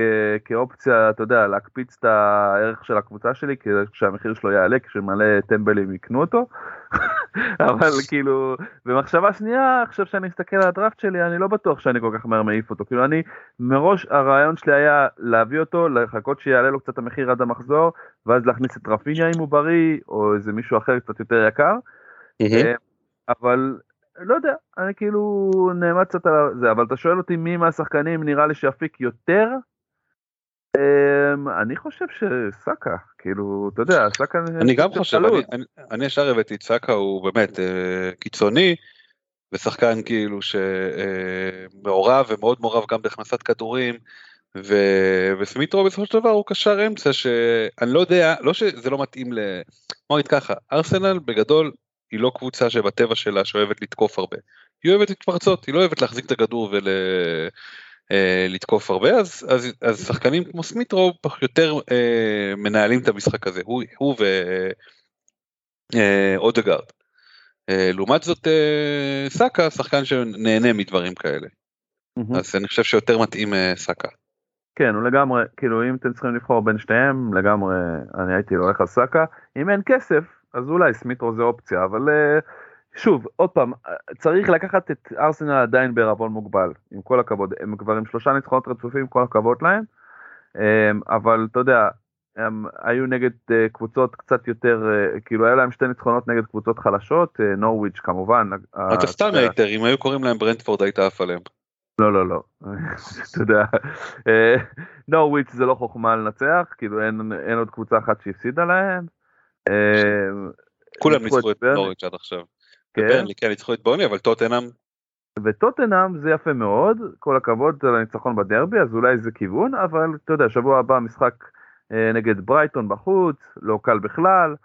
כאופציה, אתה יודע, להקפיץ את הערך של הקבוצה שלי, כדי שהמחיר שלו יעלה, כשמלא טמבלים יקנו אותו, אבל כאילו, במחשבה שנייה, עכשיו שאני מסתכל על הדראפט שלי, אני לא בטוח שאני כל כך מהר מעיף אותו, כאילו אני, מראש הרעיון שלי היה להביא אותו, לחכות שיעלה לו קצת המחיר עד המחזור, ואז להכניס את רפיניה אם הוא בריא, או איזה מישהו אחר קצת יותר יקר. אה, אבל לא יודע, אני כאילו נעמד קצת על זה, אבל אתה שואל אותי מי מהשחקנים נראה לי שיפיק יותר? אמ, אני חושב שסאקה, כאילו, אתה יודע, סאקה... אני גם חושב, אני, ישר הבאתי את סאקה, הוא באמת אה, קיצוני, ושחקן כאילו שמעורב ומאוד מעורב גם בהכנסת כדורים, ו, וסמיטרו בסופו של דבר הוא קשר אמצע שאני לא יודע, לא שזה לא מתאים ל... בוא נגיד ככה, ארסנל בגדול היא לא קבוצה שבטבע שלה שאוהבת לתקוף הרבה, היא אוהבת להתפרצות, היא לא אוהבת להחזיק את הכדור ול... אה, לתקוף הרבה אז, אז, אז שחקנים כמו סמיטרו יותר אה, מנהלים את המשחק הזה הוא, הוא ואודגרד. אה, לעומת זאת אה, סאקה שחקן שנהנה מדברים כאלה מהמם. אז אני חושב שיותר מתאים אה, סאקה. כן, הוא לגמרי, כאילו אם אתם צריכים לבחור בין שניהם, לגמרי אני הייתי הולך על סאקה. אם אין כסף, אז אולי סמיטרו זה אופציה, אבל אה, שוב, עוד פעם, צריך לקחת את ארסנל עדיין בערבון מוגבל, עם כל הכבוד, הם כבר עם שלושה ניצחונות רצופים, כל הכבוד להם, אה, אבל אתה יודע, הם היו נגד אה, קבוצות קצת יותר, אה, כאילו היה להם שתי ניצחונות נגד קבוצות חלשות, נורוויץ' כמובן. אתה סתם hater אם היו קוראים להם ברנדפורד היית עף עליהם. לא לא לא, אתה יודע, נורוויץ' זה לא חוכמה לנצח, כאילו אין עוד קבוצה אחת שהפסידה להם. אה, כולם ניצחו את נוריץ' עד עכשיו. כן, ברנלי כן ניצחו את ברנלי אבל טוטנאם וטוטנאם זה יפה מאוד, כל הכבוד על הניצחון בדרבי, אז אולי זה כיוון, אבל אתה יודע, שבוע הבא משחק אה, נגד ברייטון בחוץ, לא קל בכלל,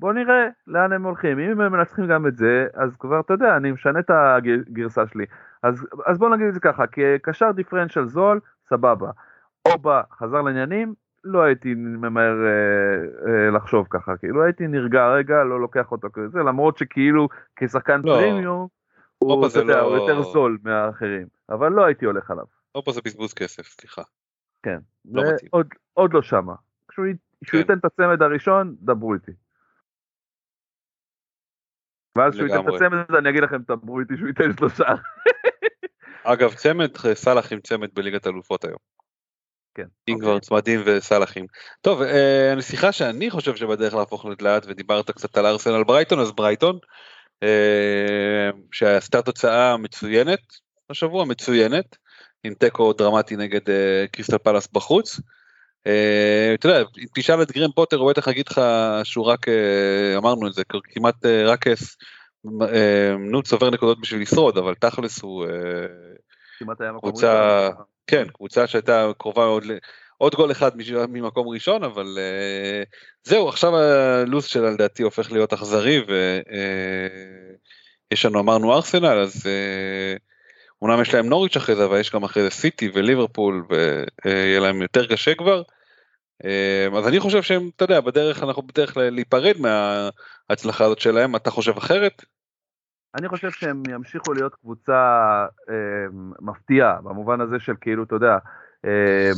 בוא נראה לאן הם הולכים, אם הם מנצחים גם את זה, אז כבר אתה יודע, אני משנה את הגרסה שלי, אז, אז בוא נגיד את זה ככה, כקשר דיפרנציאל זול, סבבה, אובה חזר לעניינים, לא הייתי ממהר אה, אה, לחשוב ככה, כאילו הייתי נרגע רגע, לא לוקח אותו כזה, למרות שכאילו כשחקן לא. פרימיום, הוא, אתה יודע, לא- הוא יותר זול מהאחרים, אבל לא הייתי הולך עליו, לא פה זה בזבוז כסף סליחה. כן, לא מתאים. עוד, עוד לא שמה, כשהוא כן. ייתן את הצמד הראשון, דברו איתי. ואז כשהוא ייתן את. הצמד אני אגיד לכם, דברו איתי שהוא ייתן שלושה. אגב, צמד, סאלח עם צמד בליגת אלופות היום. כן. אם. כבר צמדים וסאלחים. טוב, אה, הנסיכה שאני חושב שבדרך להפוך לדלעת, ודיברת קצת על ארסנל ברייטון, אז ברייטון, אה, שעשתה תוצאה מצוינת, השבוע מצוינת, עם תיקו דרמטי נגד אה, קריסטל פלאס בחוץ. אה, אתה יודע, אם תשאל את גרין פוטר, הוא בטח יגיד לך שהוא רק, אה, אמרנו את זה, כמעט אה, רק אה, אה, נו צובר נקודות בשביל לשרוד, אבל תכלס הוא... אה, קבוצה- ראשון. כן, קבוצה שהייתה קרובה מאוד, ל- עוד גול אחד ממקום ראשון, אבל אה, זהו, עכשיו הלו"ז שלה לדעתי הופך להיות אכזרי, ויש לנו, אמרנו ארסנל, אז אה, אומנם יש להם נוריץ' אחרי זה, אבל יש גם אחרי זה סיטי וליברפול, ויהיה להם יותר קשה כבר. אה, אז אני חושב שהם, אתה יודע, בדרך, אנחנו בדרך להיפרד מההצלחה הזאת שלהם, אתה חושב אחרת? אני חושב שהם ימשיכו להיות קבוצה אה, מפתיעה, במובן הזה של כאילו, אתה יודע, אה,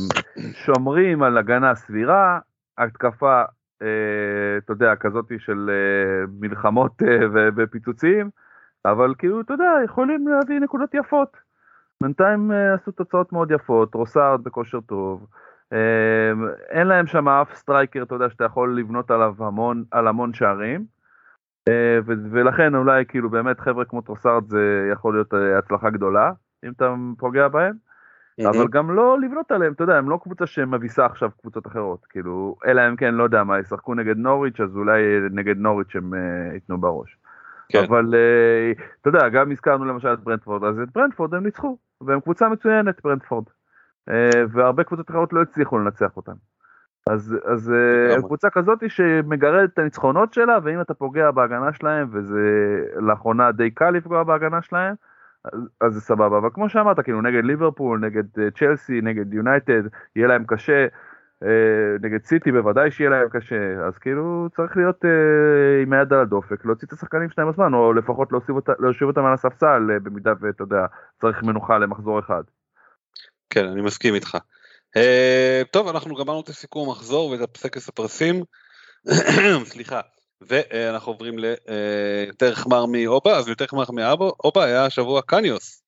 שומרים על הגנה סבירה, התקפה, אה, אתה יודע, כזאתי של אה, מלחמות אה, ופיצוצים, אבל כאילו, אתה יודע, יכולים להביא נקודות יפות. בינתיים אה, עשו תוצאות מאוד יפות, טרוסארד בכושר טוב, אה, אין להם שם אף striker, אתה יודע, שאתה יכול לבנות עליו המון, על המון שערים. אה, ולכן אולי כאילו באמת חבר'ה כמו טרוסארד זה יכול להיות אה, הצלחה גדולה אם אתה פוגע בהם אבל גם לא לבנות עליהם אתה יודע הם לא קבוצה שמביסה עכשיו קבוצות אחרות כאילו אלא אם כן לא יודע מה ישחקו נגד נוריץ' אז אולי נגד נוריץ' הם אה, ייתנו בראש. כן. אבל אתה יודע גם הזכרנו למשל את ברנדפורד אז את ברנדפורד הם ניצחו והם קבוצה מצוינת ברנדפורד והרבה קבוצות אחרות לא הצליחו לנצח אותם. אז, אז אה. קבוצה כזאת שמגרדת את הניצחונות שלה ואם אתה פוגע בהגנה שלהם וזה לאחרונה די קל לפגוע בהגנה שלהם אז, אז זה סבבה אבל כמו שאמרת כאילו נגד ליברפול נגד אה, צ'לסי נגד יונייטד יהיה להם קשה אה, נגד סיטי בוודאי שיהיה להם קשה אז כאילו צריך להיות אה, עם היד על הדופק להוציא את השחקנים שלהם בזמן או לפחות להושיב, אותה, להושיב אותם על הספסל במידה ואתה יודע צריך מנוחה למחזור אחד. כן, אני מסכים איתך. Uh, טוב, אנחנו גמרנו את הסיכום המחזור ואת טקס הפרסים. סליחה. ואנחנו עוברים ליותר חמר מאובה, אז יותר חמר מאובה היה השבוע קניוס.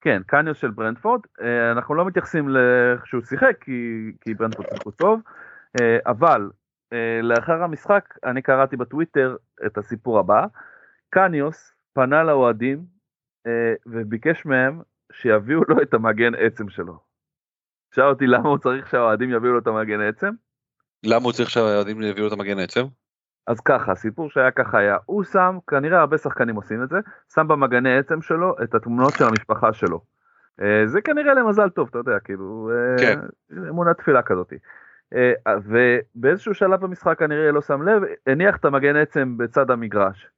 כן, קניוס של ברנדפורד, אה, אנחנו לא מתייחסים לאיך שהוא שיחק כי, כי ברנדפורד שיחקו טוב, אה, אבל אה, לאחר המשחק אני קראתי בטוויטר את הסיפור הבא, קניוס פנה לאוהדים אה, וביקש מהם שיביאו לו את המגן עצם שלו. שאל אותי למה הוא צריך שהאוהדים יביאו לו את המגן עצם? למה הוא צריך שהאוהדים יביאו את המגן עצם? אז ככה, הסיפור שהיה ככה היה, הוא שם, כנראה הרבה שחקנים עושים את זה, שם במגני עצם שלו את התמונות של המשפחה שלו. אה, זה כנראה למזל טוב, אתה יודע, כאילו, אה, כן. אמונת תפילה כזאת. אה, ובאיזשהו שלב במשחק כנראה לא שם לב, הניח את המגן עצם בצד המגרש.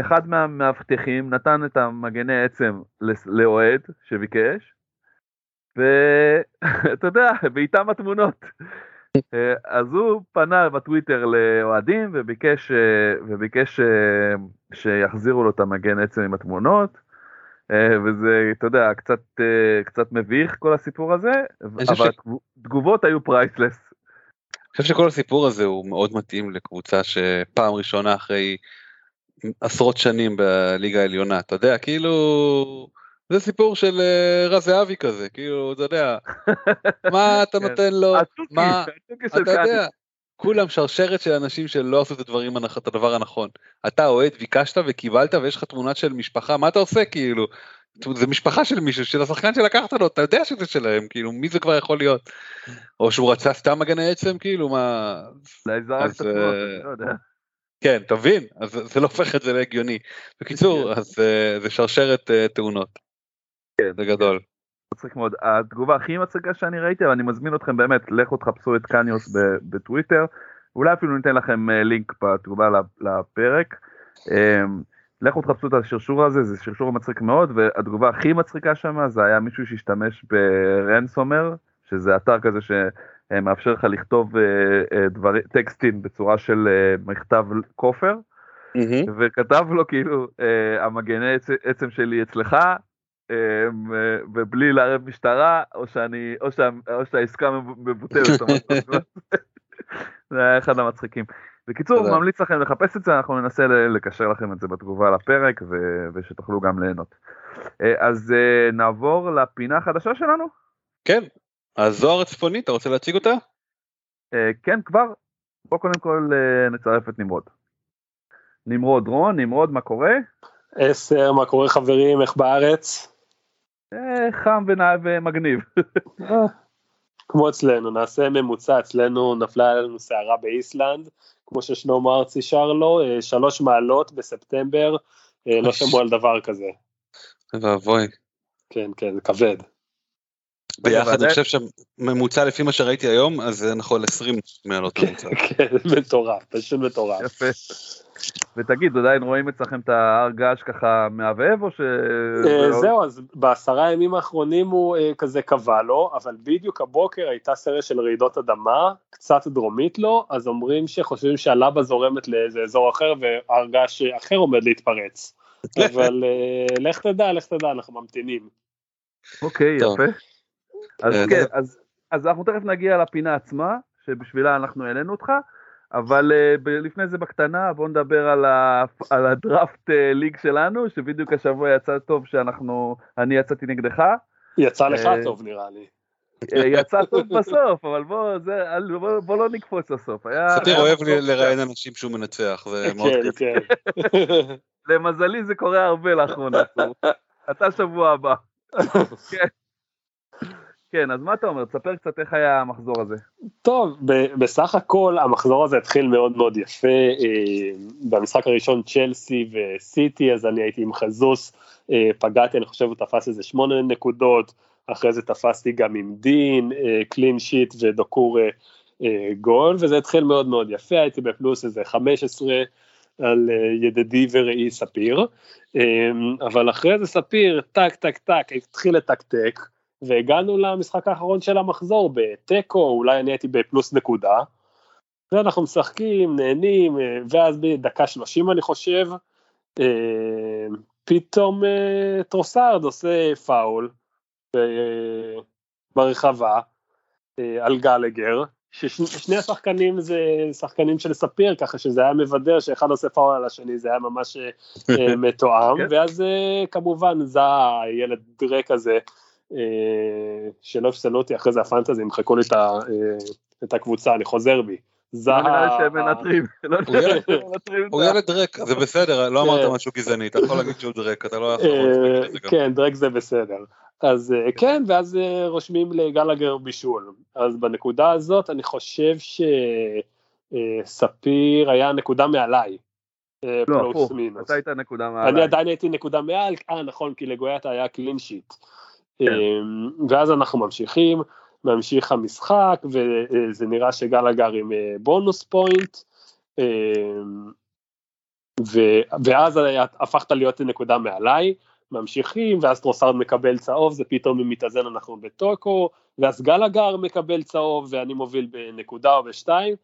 אחד מהמאבטחים נתן את המגני עצם לאוהד שביקש, ואתה יודע, ואיתם התמונות. אה, אז הוא פנה בטוויטר לאוהדים וביקש, אה, וביקש אה, שיחזירו לו את המגן עצם עם התמונות. וזה, אתה יודע, קצת, קצת מביך כל הסיפור הזה, אבל ש- התגובות היו פרייסלס. אני חושב שכל הסיפור הזה הוא מאוד מתאים לקבוצה שפעם ראשונה אחרי עשרות שנים בליגה העליונה, אתה יודע, כאילו, זה סיפור של אה, רז זהבי כזה, כאילו, אתה יודע, מה אתה כן. נותן לו, מה, אתה. יודע, כולם שרשרת של אנשים שלא עשו את הדברים, את הדבר הנכון. אתה אוהד, ביקשת וקיבלת ויש לך תמונה של משפחה, מה אתה עושה כאילו? זה משפחה של מישהו, של השחקן שלקחת לו, אתה יודע שזה שלהם, כאילו, מי זה כבר יכול להיות? או שהוא רצה סתם מגני עצם, כאילו, מה... אולי זרק את התמונות, אה, לא יודע. כן, אתה מבין? אז זה- לא הופך את זה להגיוני. בקיצור, כן. אז אה, זה שרשרת תאונות. כן, זה גדול. מצחיק מאוד. התגובה הכי מצחיקה שאני ראיתי, אבל אני מזמין אתכם באמת, לכו תחפשו את קניוס בטוויטר, אולי אפילו ניתן לכם אה, לינק בתגובה לפרק. אמ, לכו תחפשו את השרשור הזה, זה שרשור מצחיק מאוד, והתגובה הכי מצחיקה שם זה היה מישהו שהשתמש ברנסומר, שזה אתר כזה שמאפשר לך לכתוב אה, אה, דברי, טקסטים בצורה של מכתב כופר. מהמם. וכתב לו כאילו המגני עצ- עצם שלי אצלך ובלי לערב משטרה או שאני או, שה, או שהעסקה מבוטלת. זה היה אחד המצחיקים. בקיצור. ממליץ לכם לחפש את זה, אנחנו ננסה ל- לקשר לכם את זה בתגובה לפרק, ו- ושתוכלו גם ליהנות. אה, אז אה, נעבור לפינה החדשה שלנו? כן, הזוהר הצפוני, אתה רוצה להציג אותה? אה, כן, כבר. בוא קודם כל אה, נצרף את נמרוד. נמרוד רון, נמרוד, מה קורה? עשר, מה קורה חברים, איך בארץ? אה, חם ומגניב. כמו אצלנו, נעשה ממוצע, אצלנו נפלה עלינו סערה באיסלנד, כמו ששלמה ארצי שר לו, אה, שלוש מעלות בספטמבר, אה, לא שמעו על דבר כזה. ואבוי. כן, כן, זה כבד. ביחד אני חושב שממוצע לפי מה שראיתי היום, אז אנחנו על 20 מעלות ממוצע. כן, מטורף, פשוט מטורף. יפה. ותגיד, עדיין רואים אצלכם את ההר געש ככה מהבהב, או ש... אה, זהו, אז בעשרה הימים האחרונים הוא אה, כזה קבע לו, אבל בדיוק הבוקר הייתה סרט של רעידות אדמה, קצת דרומית לו, אז אומרים שחושבים שהלבה זורמת לאיזה אזור אחר והר געש אחר עומד להתפרץ. אבל אה, לך תדע, לך תדע, אנחנו ממתינים. אוקיי. יפה. אז כן, אז אנחנו תכף נגיע לפינה עצמה, שבשבילה אנחנו העלינו אותך, אבל ב- לפני זה בקטנה, בואו נדבר על, ה, על הדראפט uh, ליג שלנו, שבדיוק השבוע יצא טוב שאנחנו, אני יצאתי נגדך, יצא לך אה, טוב נראה לי. אה, יצא טוב בסוף, אבל בוא, זה, אל- בוא, בוא לא נקפוץ לסוף. ספיר היה אוהב לראיין אנשים שהוא מנצח, זה מאוד כן, כיף. כן. למזלי זה קורה הרבה לאחרונה. אתה שבוע הבא. כן. כן, אז מה אתה אומר? תספר קצת איך היה המחזור הזה. טוב, ב- בסך הכל המחזור הזה התחיל מאוד מאוד יפה, אה, במשחק הראשון צ'לסי וסיטי, אז אני הייתי עם חזוס, אה, פגעתי, אני חושב הוא תפס איזה שמונה נקודות, אחרי זה תפסתי גם עם דין, אה, קלין שיט ודוקור אה, אה, גול, וזה התחיל מאוד מאוד יפה, הייתי בפלוס איזה 15 על אה, ידידי ורעי ספיר, אבל אחרי זה ספיר, טק טק טק, התחיל לתקתק, והגענו למשחק האחרון של המחזור בתיקו, אולי אני הייתי בפלוס נקודה. ואנחנו משחקים, נהנים, אה, ואז בדקה 30 אני חושב, אה, פתאום אה, טרוסארד עושה פאול ברחבה על גלגר, ששני השחקנים זה שחקנים של ספיר, ככה שזה היה מבדר שאחד עושה פאול על השני, זה היה ממש מתואם, כן. ואז כמובן זה הילד דרק הזה, שלא יפסלו אותי אחרי זה הפנטזי, ימחקו לי את אה, את הקבוצה, אני חוזר בי. זה לא ה-. לא הוא נראה לי ילד- שהם מנטרים. הוא את ה- ילד דרק, זה בסדר, לא אמרת כן. משהו גזעני, אתה יכול להגיד שהוא דרק, אתה לא יכול אה, להגיד את זה גם. כן, דרק זה בסדר. אז אה, כן, ואז אה, רושמים לגלגר בישול. אז בנקודה הזאת אני חושב שספיר היה נקודה מעליי. אה, לא, פלוס הפוך, מינוס. אתה היית נקודה אני מעליי. עדיין הייתי נקודה מעל, אה נכון, כי לגויאטה היה קלין שיט. כן. ואז אנחנו ממשיכים, ממשיך המשחק, וזה נראה שגלגר עם אה, bonus point, אה, ו- ואז הפכה להיות נקודה מעליי, ממשיכים, ואז טרוסארד מקבל צהוב, זה פתאום מתאזן אנחנו בתיקו, ואז גלגר מקבל צהוב, ואני מוביל בנקודה או בשתיים.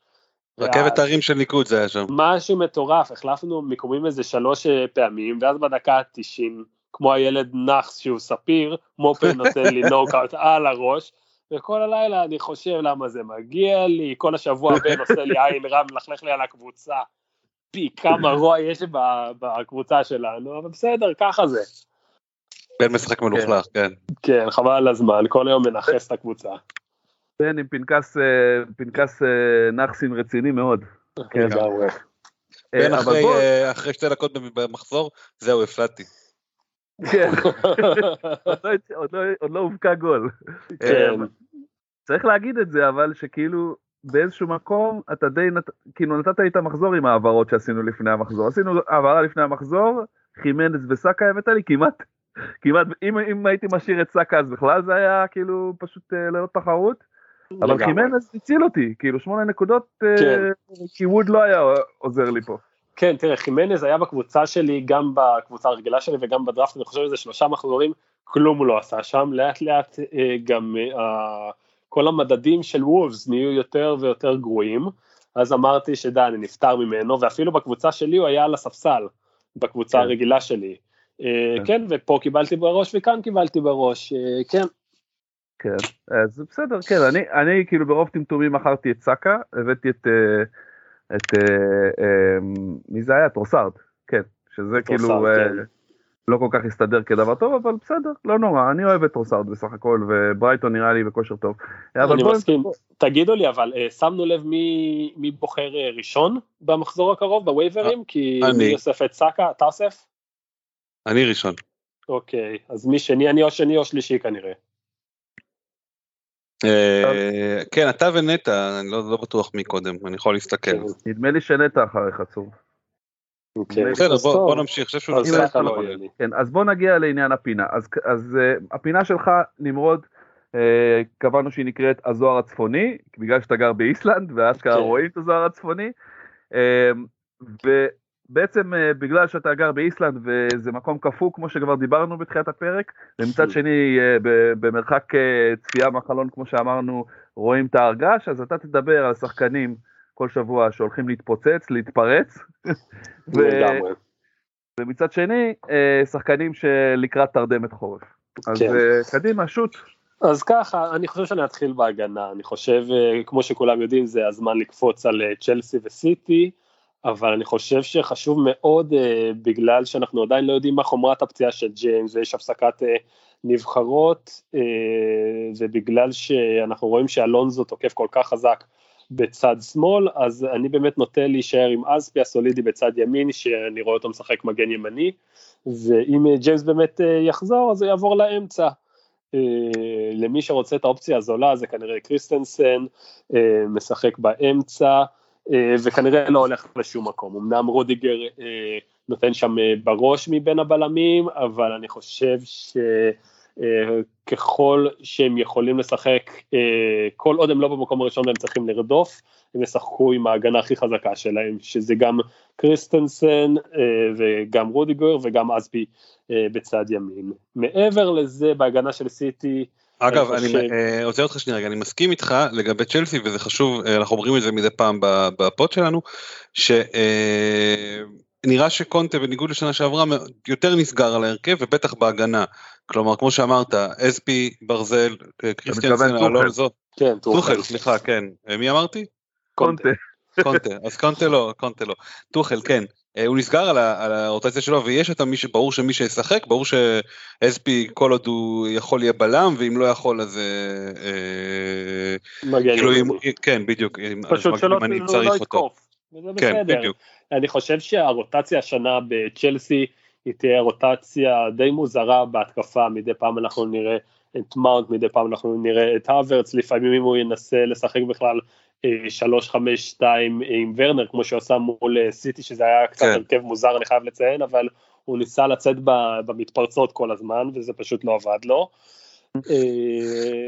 רכבת הרים של ניקוד זה היה שם. משהו מטורף, החלפנו מיקומים איזה שלוש אה, פעמים, ואז בדקה ה-90, כמו הילד נאחס שהוא ספיר, מופל נותן לי נוקאוט על הראש, וכל הלילה אני חושב למה זה מגיע לי, כל השבוע בן עושה לי עין רע, מלכלך לי על הקבוצה, פי כמה רוע יש ב- בקבוצה שלנו, אבל בסדר, ככה זה. בן משחק מלוכלך, כן. כן, חבל על הזמן, כל היום מנכס את הקבוצה. בן עם פנקס, אה, פנקס אה, נאחסים רציני מאוד. כן. לגמרי. אה, בן אבל אחרי, שתי דקות במחזור, זהו, הפלטתי. כן, עוד לא- לא- עוד לא הובקע גול. כן. אה, צריך להגיד את זה, אבל שכאילו באיזשהו מקום אתה די, נת... כאילו נתת לי את המחזור עם ההעברות שעשינו לפני המחזור. עשינו העברה לפני המחזור, חימנס וסאקה הבאת לי כמעט, כמעט, אם, אם הייתי משאיר את סאקה אז בכלל זה היה כאילו פשוט אה, ללא תחרות. אבל. חימנס הציל אותי, כאילו שמונה נקודות, אה, כן. כי ווד לא היה עוזר לי פה. כן, תראה, חימנז היה בקבוצה שלי, גם בקבוצה הרגילה שלי וגם בדראפט, אני חושב שזה שלושה מחזורים, כלום הוא לא עשה שם, לאט לאט אה, גם אה, כל המדדים של וולפס נהיו יותר ויותר גרועים, אז אמרתי שדי, אני נפטר ממנו, ואפילו בקבוצה שלי הוא היה על הספסל, בקבוצה כן. הרגילה שלי. אה, כן. כן, ופה קיבלתי בראש וכאן קיבלתי בראש, כן. כן, אז בסדר, כן, אני, אני כאילו ברוב טמטומים מכרתי את סאקה, הבאתי את, אה, את, אה, אה, מי זה היה? טרוסארד, כן, שזה כאילו טרוסארד, אה, כן. לא כל כך הסתדר כדבר טוב, אבל בסדר, לא נורא, אני אוהב את טרוסארד בסך הכל, וברייטון נראה לי בכושר טוב. אני מסכים. תגידו לי, אבל שמנו לב מי בוחר ראשון במחזור הקרוב ב waiverים? כי אני. אוסף את סאקה? אתה אוסף? אני ראשון. אוקיי, אז מי שני? אני או שני או שלישי כנראה. אה, כן, אתה ונטע, אני לא לא בטוח מי קודם, אני יכול להסתכל. נדמה לי שנטע אחריך צור. אוקיי. בסדר, בוא נמשיך, חושב שהוא סאקה אחד לא. יהיה לי. כן, אז בוא נגיע לעניין הפינה. אז, אז uh, הפינה שלך, נמרוד, uh, קבענו שהיא נקראת הזוהר הצפוני, בגלל שאתה גר באיסלנד, ואשכרה כן. רואים את הזוהר הצפוני. ובעצם uh, בגלל שאתה גר באיסלנד וזה מקום קפוא, כמו שכבר דיברנו בתחילת הפרק, ומצד שני ב- במרחק uh, צפייה מהחלון, כמו שאמרנו, רואים את ההר געש, אז אתה תדבר על שחקנים כל שבוע שהולכים להתפוצץ, להתפרץ. ו-. ומצד שני, אה, שחקנים שלקראת תרדמת חורף. אז כן. אה, קדימה, שוט. אז ככה, אני חושב שאני אתחיל בהגנה, אני חושב, אה, כמו שכולם יודעים, זה הזמן לקפוץ על אה, צ'לסי וסיטי, אבל אני חושב שחשוב מאוד, אה, בגלל שאנחנו עדיין לא יודעים מה חומרת הפציעה של ג'יימס, ויש הפסקת אה, נבחרות, אה, ובגלל שאנחנו רואים שאלונזו תוקף כל כך חזק בצד שמאל, אז אני באמת נוטה להישאר עם אספי הסולידי בצד ימין, שאני רואה אותו משחק מגן ימני, ואם ג'יימס באמת אה, יחזור, אז הוא יעבור לאמצע. אה, למי שרוצה את האופציה הזולה זה כנראה קריסטנסן, אה, משחק באמצע וכנראה לא הולך לשום מקום. אמנם רודיגר אה, נותן שם אה, בראש מבין הבלמים, אבל אני חושב שככל שהם יכולים לשחק, אה, כל עוד הם לא במקום הראשון והם צריכים לרדוף, הם ישחקו עם ההגנה הכי חזקה שלהם, שזה גם קריסטנסן אה, וגם רודיגר וגם אספי אה, בצד ימין. מעבר לזה בהגנה של סיטי, אגב, אני חושב- אה, עוצר אותך שנייה רגע, אני מסכים איתך לגבי צ'לסי וזה חשוב, אה, אנחנו אומרים את זה מדי פעם ב- בפוד שלנו, שנראה שקונטה בניגוד לשנה שעברה יותר נסגר על ההרכב ובטח בהגנה. כלומר, כמו שאמרת, אספי, ברזל, אה, קריסטיאנסן. אלונזו, כן, טוחל, סליחה, כן. אה, מי אמרתי? קונטה. קונטה, אז קונטה לא, קונטה לא. טוחל, כן. אה, הוא נסגר על, ה, על הרוטציה שלו ויש את המי שברור שמי שישחק, ברור שאספי כל עוד הוא יכול יהיה בלם ואם לא יכול אז... אה, אה, מגן כאילו אם. כן בדיוק, אם- פשוט שלא לא צריך אותו. יתקוף. וזה כן, בסדר. בדיוק. אני חושב שהרוטציה השנה בצ'לסי היא תהיה רוטציה די מוזרה בהתקפה, מדי פעם אנחנו נראה את מאונט, מדי פעם אנחנו נראה את הוורץ, לפעמים אם הוא ינסה לשחק בכלל אה, 3-5-2 עם ורנר, כמו שהוא עשה מול אה, סיטי, שזה היה קצת כן. הרכב מוזר, אני חייב לציין, אבל הוא ניסה לצאת במתפרצות כל הזמן, וזה פשוט לא עבד לו. אה,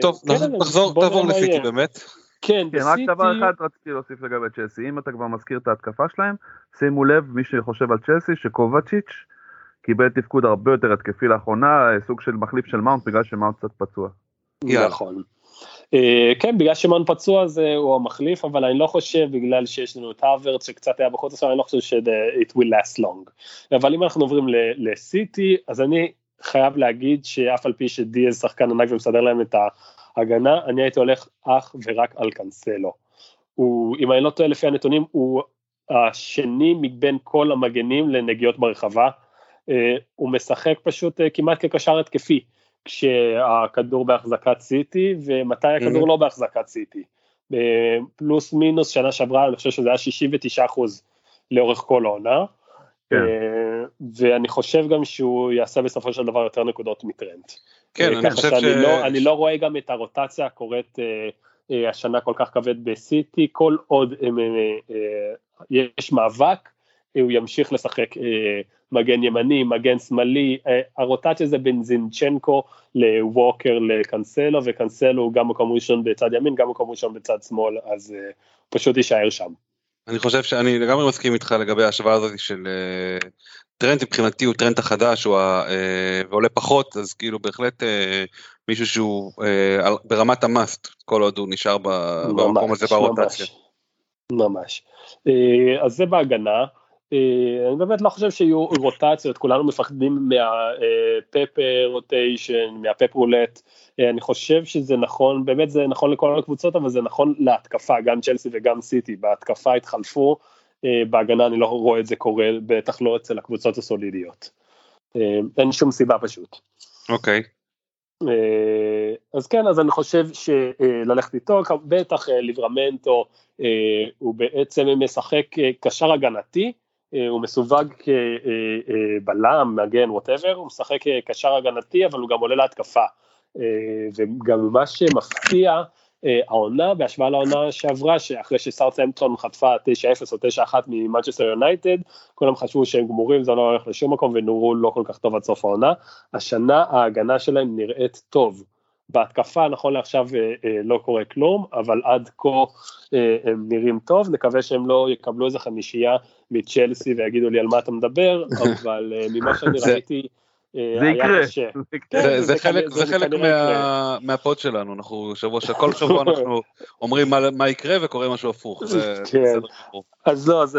טוב, כן, נח- נחזור, תעבור לסיטי יהיה. באמת. כן, כן, רק בסיטי... דבר אחד רציתי להוסיף לגבי צ'לסי, אם אתה כבר מזכיר את ההתקפה שלהם, שימו לב, מי שחושב על צ'לסי, שקובצ'יץ' קיבל תפקוד הרבה יותר התקפי לאחרונה, אה, סוג של מחליף של מאונט, בגלל שמאונט קצת פצוע. נכון. כן, בגלל שמאן פצוע זה הוא המחליף, אבל אני לא חושב, בגלל שיש לנו את האוורץ שקצת היה בחוץ עכשיו, אני לא חושב ש-it will last long. אבל אם אנחנו עוברים לסיטי, אז אני חייב להגיד שאף על פי שדיאז שחקן ענק ומסדר להם את ההגנה, אני הייתי הולך אך ורק על קאנסלו. הוא, אם אני לא טועה לפי הנתונים, הוא השני מבין כל המגנים לנגיעות ברחבה. אה, הוא משחק פשוט אה, כמעט כקשר התקפי. כשהכדור בהחזקת סיטי ומתי הכדור לא בהחזקת סיטי. אה, פלוס מינוס שנה שעברה אני חושב שזה היה 69 אחוז לאורך כל העונה. כן. ואני חושב גם שהוא יעשה בסופו של דבר יותר נקודות מטרנט. כן, אני חושב שאני ש... לא, אני לא רואה גם את הרוטציה הקורית השנה כל כך כבד בסיטי, כל עוד יש מאבק, הוא ימשיך לשחק אה, מגן ימני, מגן שמאלי, אה, הרוטציה זה בין זינצ'נקו לווקר לקנסלו, וקנסלו הוא גם מקום ראשון בצד ימין, גם מקום ראשון בצד שמאל, אז אה, פשוט יישאר שם. אני חושב שאני לגמרי מסכים איתך לגבי ההשוואה הזאת של אה, טרנד מבחינתי הוא טרנד החדש הוא ה- אה, ועולה פחות אז כאילו בהחלט אה, מישהו שהוא אה, ברמת ה must כל עוד הוא נשאר ב- במקום הזה ממש, ברוטציה. ממש. ממש. אה, אז זה בהגנה. אה, אני באמת לא חושב שיהיו רוטציות, כולנו מפחדים מה Pep rotation, מה Pep roulette, אני חושב שזה נכון, באמת זה נכון לכל הקבוצות, אבל זה נכון להתקפה, גם צ'לסי וגם סיטי, בהתקפה התחלפו, בהגנה אני לא רואה את זה קורה, בטח לא אצל הקבוצות הסולידיות. אין שום סיבה פשוט. אוקיי. Okay. אז כן, אז אני חושב שללכת איתו, בטח ליברמנטו הוא בעצם משחק קשר הגנתי, הוא מסווג כבלם, מגן, ווטאבר, הוא משחק קשר הגנתי, אבל הוא גם עולה להתקפה. וגם מה שמפתיע, העונה בהשוואה לעונה שעברה, שאחרי שסארטהמפטון חטפה 9-0 או 9-1 ממנצ'סטר יונייטד, כולם חשבו שהם גמורים, זה לא הולך לשום מקום ונורו לא כל כך טוב עד סוף העונה. השנה ההגנה שלהם נראית טוב. בהתקפה נכון לעכשיו אה, אה, לא קורה כלום, אבל עד כה אה, הם נראים טוב, נקווה שהם לא יקבלו איזה חמישייה מצ'לסי ויגידו לי על מה אתה מדבר, אבל ממה שאני ראיתי, זה יקרה. כן, זה חלק מהפוד שלנו, אנחנו שבוע, כל שבוע אנחנו אומרים מה יקרה וקורה משהו הפוך. כן. אז לא, אז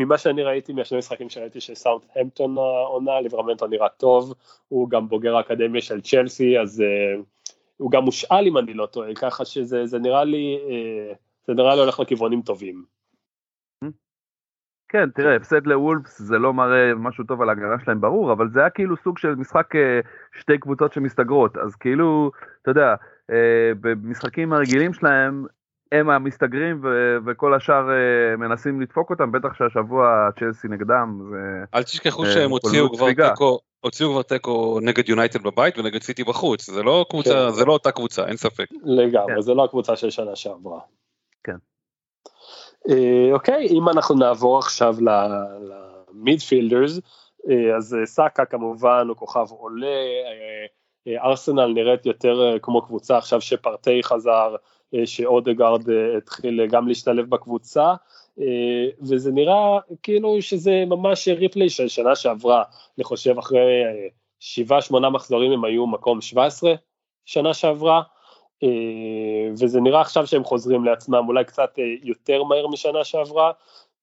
ממה שאני ראיתי מהשני משחקים שראיתי שסאוטהמפטון העונה, ליברמנטו נראה טוב, הוא גם בוגר האקדמיה של צ'לסי, אז הוא גם מושאל אם אני לא טועה, ככה שזה נראה לי, אה, זה נראה לי הולך לכיוונים טובים. כן, תראה, הפסד לוולפס זה לא מראה משהו טוב על ההגנה שלהם ברור, אבל זה היה כאילו סוג של משחק אה, שתי קבוצות שמסתגרות, אז כאילו, אתה יודע, אה, במשחקים הרגילים שלהם, הם המסתגרים ו- וכל השאר מנסים לדפוק אותם, בטח שהשבוע צ'לסי נגדם. זה, אל תשכחו שהם הוציאו כבר תיקו, הוציאו כבר תיקו נגד יונייטד בבית ונגד סיטי בחוץ, זה לא קבוצה, כן. זה לא אותה קבוצה, אין ספק. לגמרי, כן. זה לא הקבוצה של שנה שעברה. כן. אה, אוקיי, אם אנחנו נעבור עכשיו למידפילדרס, אה, אז אה, סאקה כמובן הוא כוכב עולה, ארסנל נראית יותר כמו קבוצה עכשיו שפרטי חזר, שאודגרד התחיל גם להשתלב בקבוצה, וזה נראה כאילו שזה ממש ריפלי של שנה שעברה, אני חושב אחרי שבעה שמונה מחזורים הם היו מקום 17 שנה שעברה, אה, וזה נראה עכשיו שהם חוזרים לעצמם אולי קצת אה, יותר מהר משנה שעברה,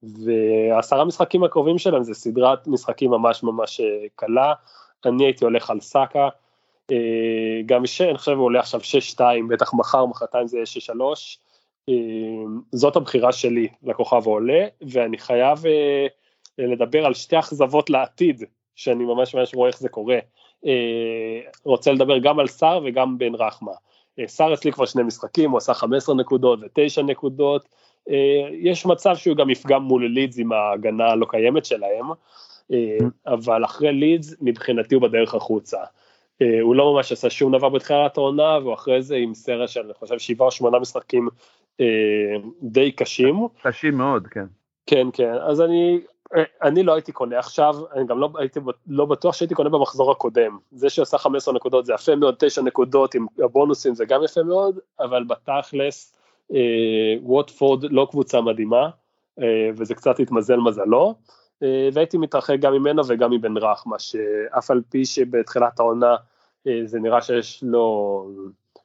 ועשרה משחקים הקרובים שלהם זה סדרת משחקים ממש ממש אה, קלה, אני הייתי הולך על סאקה, גם ש... אני חושב הוא עולה עכשיו 6-2, בטח מחר, מחרתיים זה יהיה 6-3, זאת הבחירה שלי לכוכב העולה, ואני חייב לדבר על שתי אכזבות לעתיד, שאני ממש ממש רואה איך זה קורה. רוצה לדבר גם על סער וגם בן רחמה. אה, סאר אצלי כבר שני משחקים, הוא עשה 15 נקודות ו-9 נקודות, אה, יש מצב שהוא גם יפגע מול לידס עם ההגנה הלא קיימת שלהם, אה, אבל אחרי לידס מבחינתי הוא בדרך החוצה. הוא לא ממש עשה שום דבר בתחילת העונה, והוא אחרי זה עם סרט של אני חושב שבעה או שמונה משחקים די קשים. קשים מאוד, כן. כן, כן, אז אני אני לא הייתי קונה עכשיו, אני גם לא הייתי לא בטוח שהייתי קונה במחזור הקודם. זה שעושה 15 נקודות זה יפה מאוד, 9 נקודות עם הבונוסים זה גם יפה מאוד, אבל בתכלס אה, ווטפורד לא קבוצה מדהימה, אה, וזה קצת התמזל מזלו, אה, והייתי מתרחק גם ממנו וגם מבן רחמה, שאף על פי שבתחילת העונה אה, זה נראה שיש לו,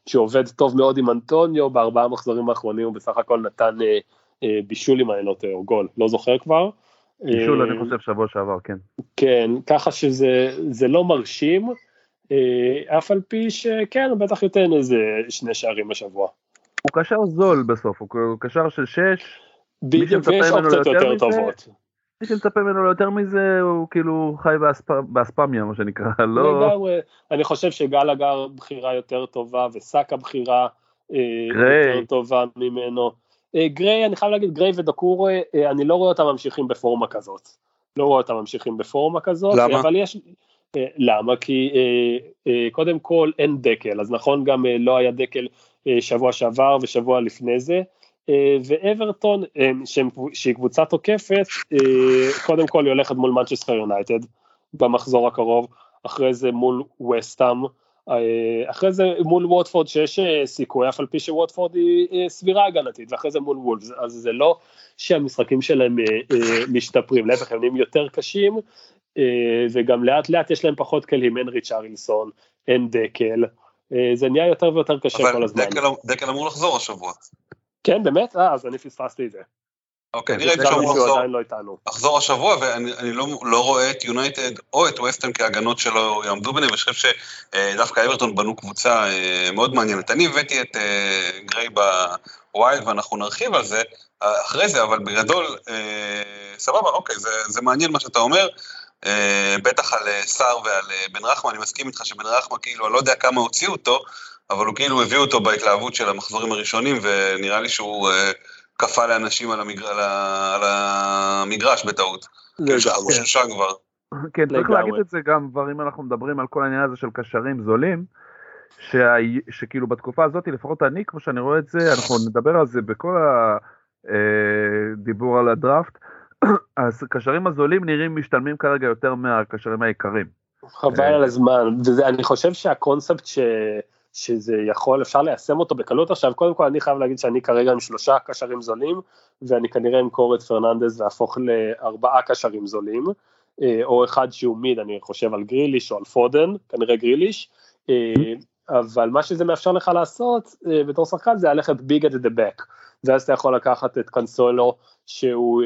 שהוא עובד טוב מאוד עם אנטוניו, בארבעה מחזורים האחרונים הוא בסך הכל נתן אה, אה, בישול עם העינות או גול, לא זוכר כבר. בישול אני אה, חושב שבוע שעבר, כן. כן, ככה שזה לא מרשים, אה, אף על פי שכן, הוא בטח ייתן איזה שני שערים בשבוע. הוא קשר זול בסוף, הוא קשר של שש. בדיוק, ויש אופציות יותר טובות. מי שמצפה ממנו ליותר מזה הוא כאילו חי באספמיה מה שנקרא, לא... אני חושב שגלגר בחירה יותר טובה וסאקה בחירה אה, יותר טובה ממנו. אה, גריי, אני חייב להגיד, גריי ודקור, אה, אני לא רואה אותם ממשיכים בפורמה כזאת. לא רואה אותם ממשיכים בפורמה כזאת. למה? אבל יש... למה? כי קודם כל אין דקל, אז נכון גם לא היה דקל שבוע שעבר ושבוע לפני זה. ואברטון, שהיא קבוצה תוקפת, קודם כל היא הולכת מול מנצ'סטר יונייטד במחזור הקרוב, אחרי זה מול וסטאם, אה, אחרי זה מול ווטפורד שיש אה, סיכוי, אף על פי שווטפורד היא אה, סבירה הגנתית, ואחרי זה מול וולפס, אז זה לא שהמשחקים שלהם משתפרים, להפך הם נהיים יותר קשים, וגם לאט לאט יש להם פחות כלים, אין ריצ'רלסון, אין דקל, זה נהיה יותר ויותר קשה כל הזמן. אבל דקל אמור לחזור השבוע. כן, באמת? אה, אז אני פספסתי את זה. אוקיי, נראה אפשר לחזור, עדיין לא איתנו. השבוע, ואני לא, לא רואה את יונייטד או את ווסטהאם כהגנות שלו יעמדו ביניהם, ואני חושב שדווקא אברטון בנו קבוצה אה, מאוד מעניינת. אני הבאתי את אה, גריי ב wild, ואנחנו נרחיב על זה אה, אחרי זה, אבל בגדול, אה, סבבה, אוקיי, זה, זה מעניין מה שאתה אומר. אה, בטח על אה, סער ועל אה, בן רחמה, אני מסכים איתך שבן רחמה, כאילו, אני לא יודע כמה הוציאו אותו, אבל הוא כאילו הביא אותו בהתלהבות של המחזורים הראשונים, ונראה לי שהוא אה, כפה לאנשים על, המגר... על, ה... על המגרש בטעות. כאילו שכחו שהוא שם כבר. כן, צריך. להגיד את זה גם כבר אם אנחנו מדברים על כל העניין הזה של קשרים זולים, שה... שכאילו בתקופה הזאת, לפחות אני, כמו שאני רואה את זה, אנחנו נדבר על זה בכל הדיבור על הדראפט, אז קשרים הזולים נראים משתלמים כרגע יותר מהקשרים היקרים. חבל על הזמן, ואני חושב שהקונספט ש... שזה יכול, אפשר ליישם אותו בקלות. עכשיו, קודם כל אני חייב להגיד שאני כרגע עם שלושה קשרים זולים, ואני כנראה אמכור את פרננדז ואהפוך לארבעה קשרים זולים, אה, או אחד שהוא מיד, אני חושב על גריליש או על פודן, כנראה גריליש, אה, אבל מה שזה מאפשר לך לעשות אה, בתור שחקן זה ללכת ביג at the back, ואז אתה יכול לקחת את קנסולו שהוא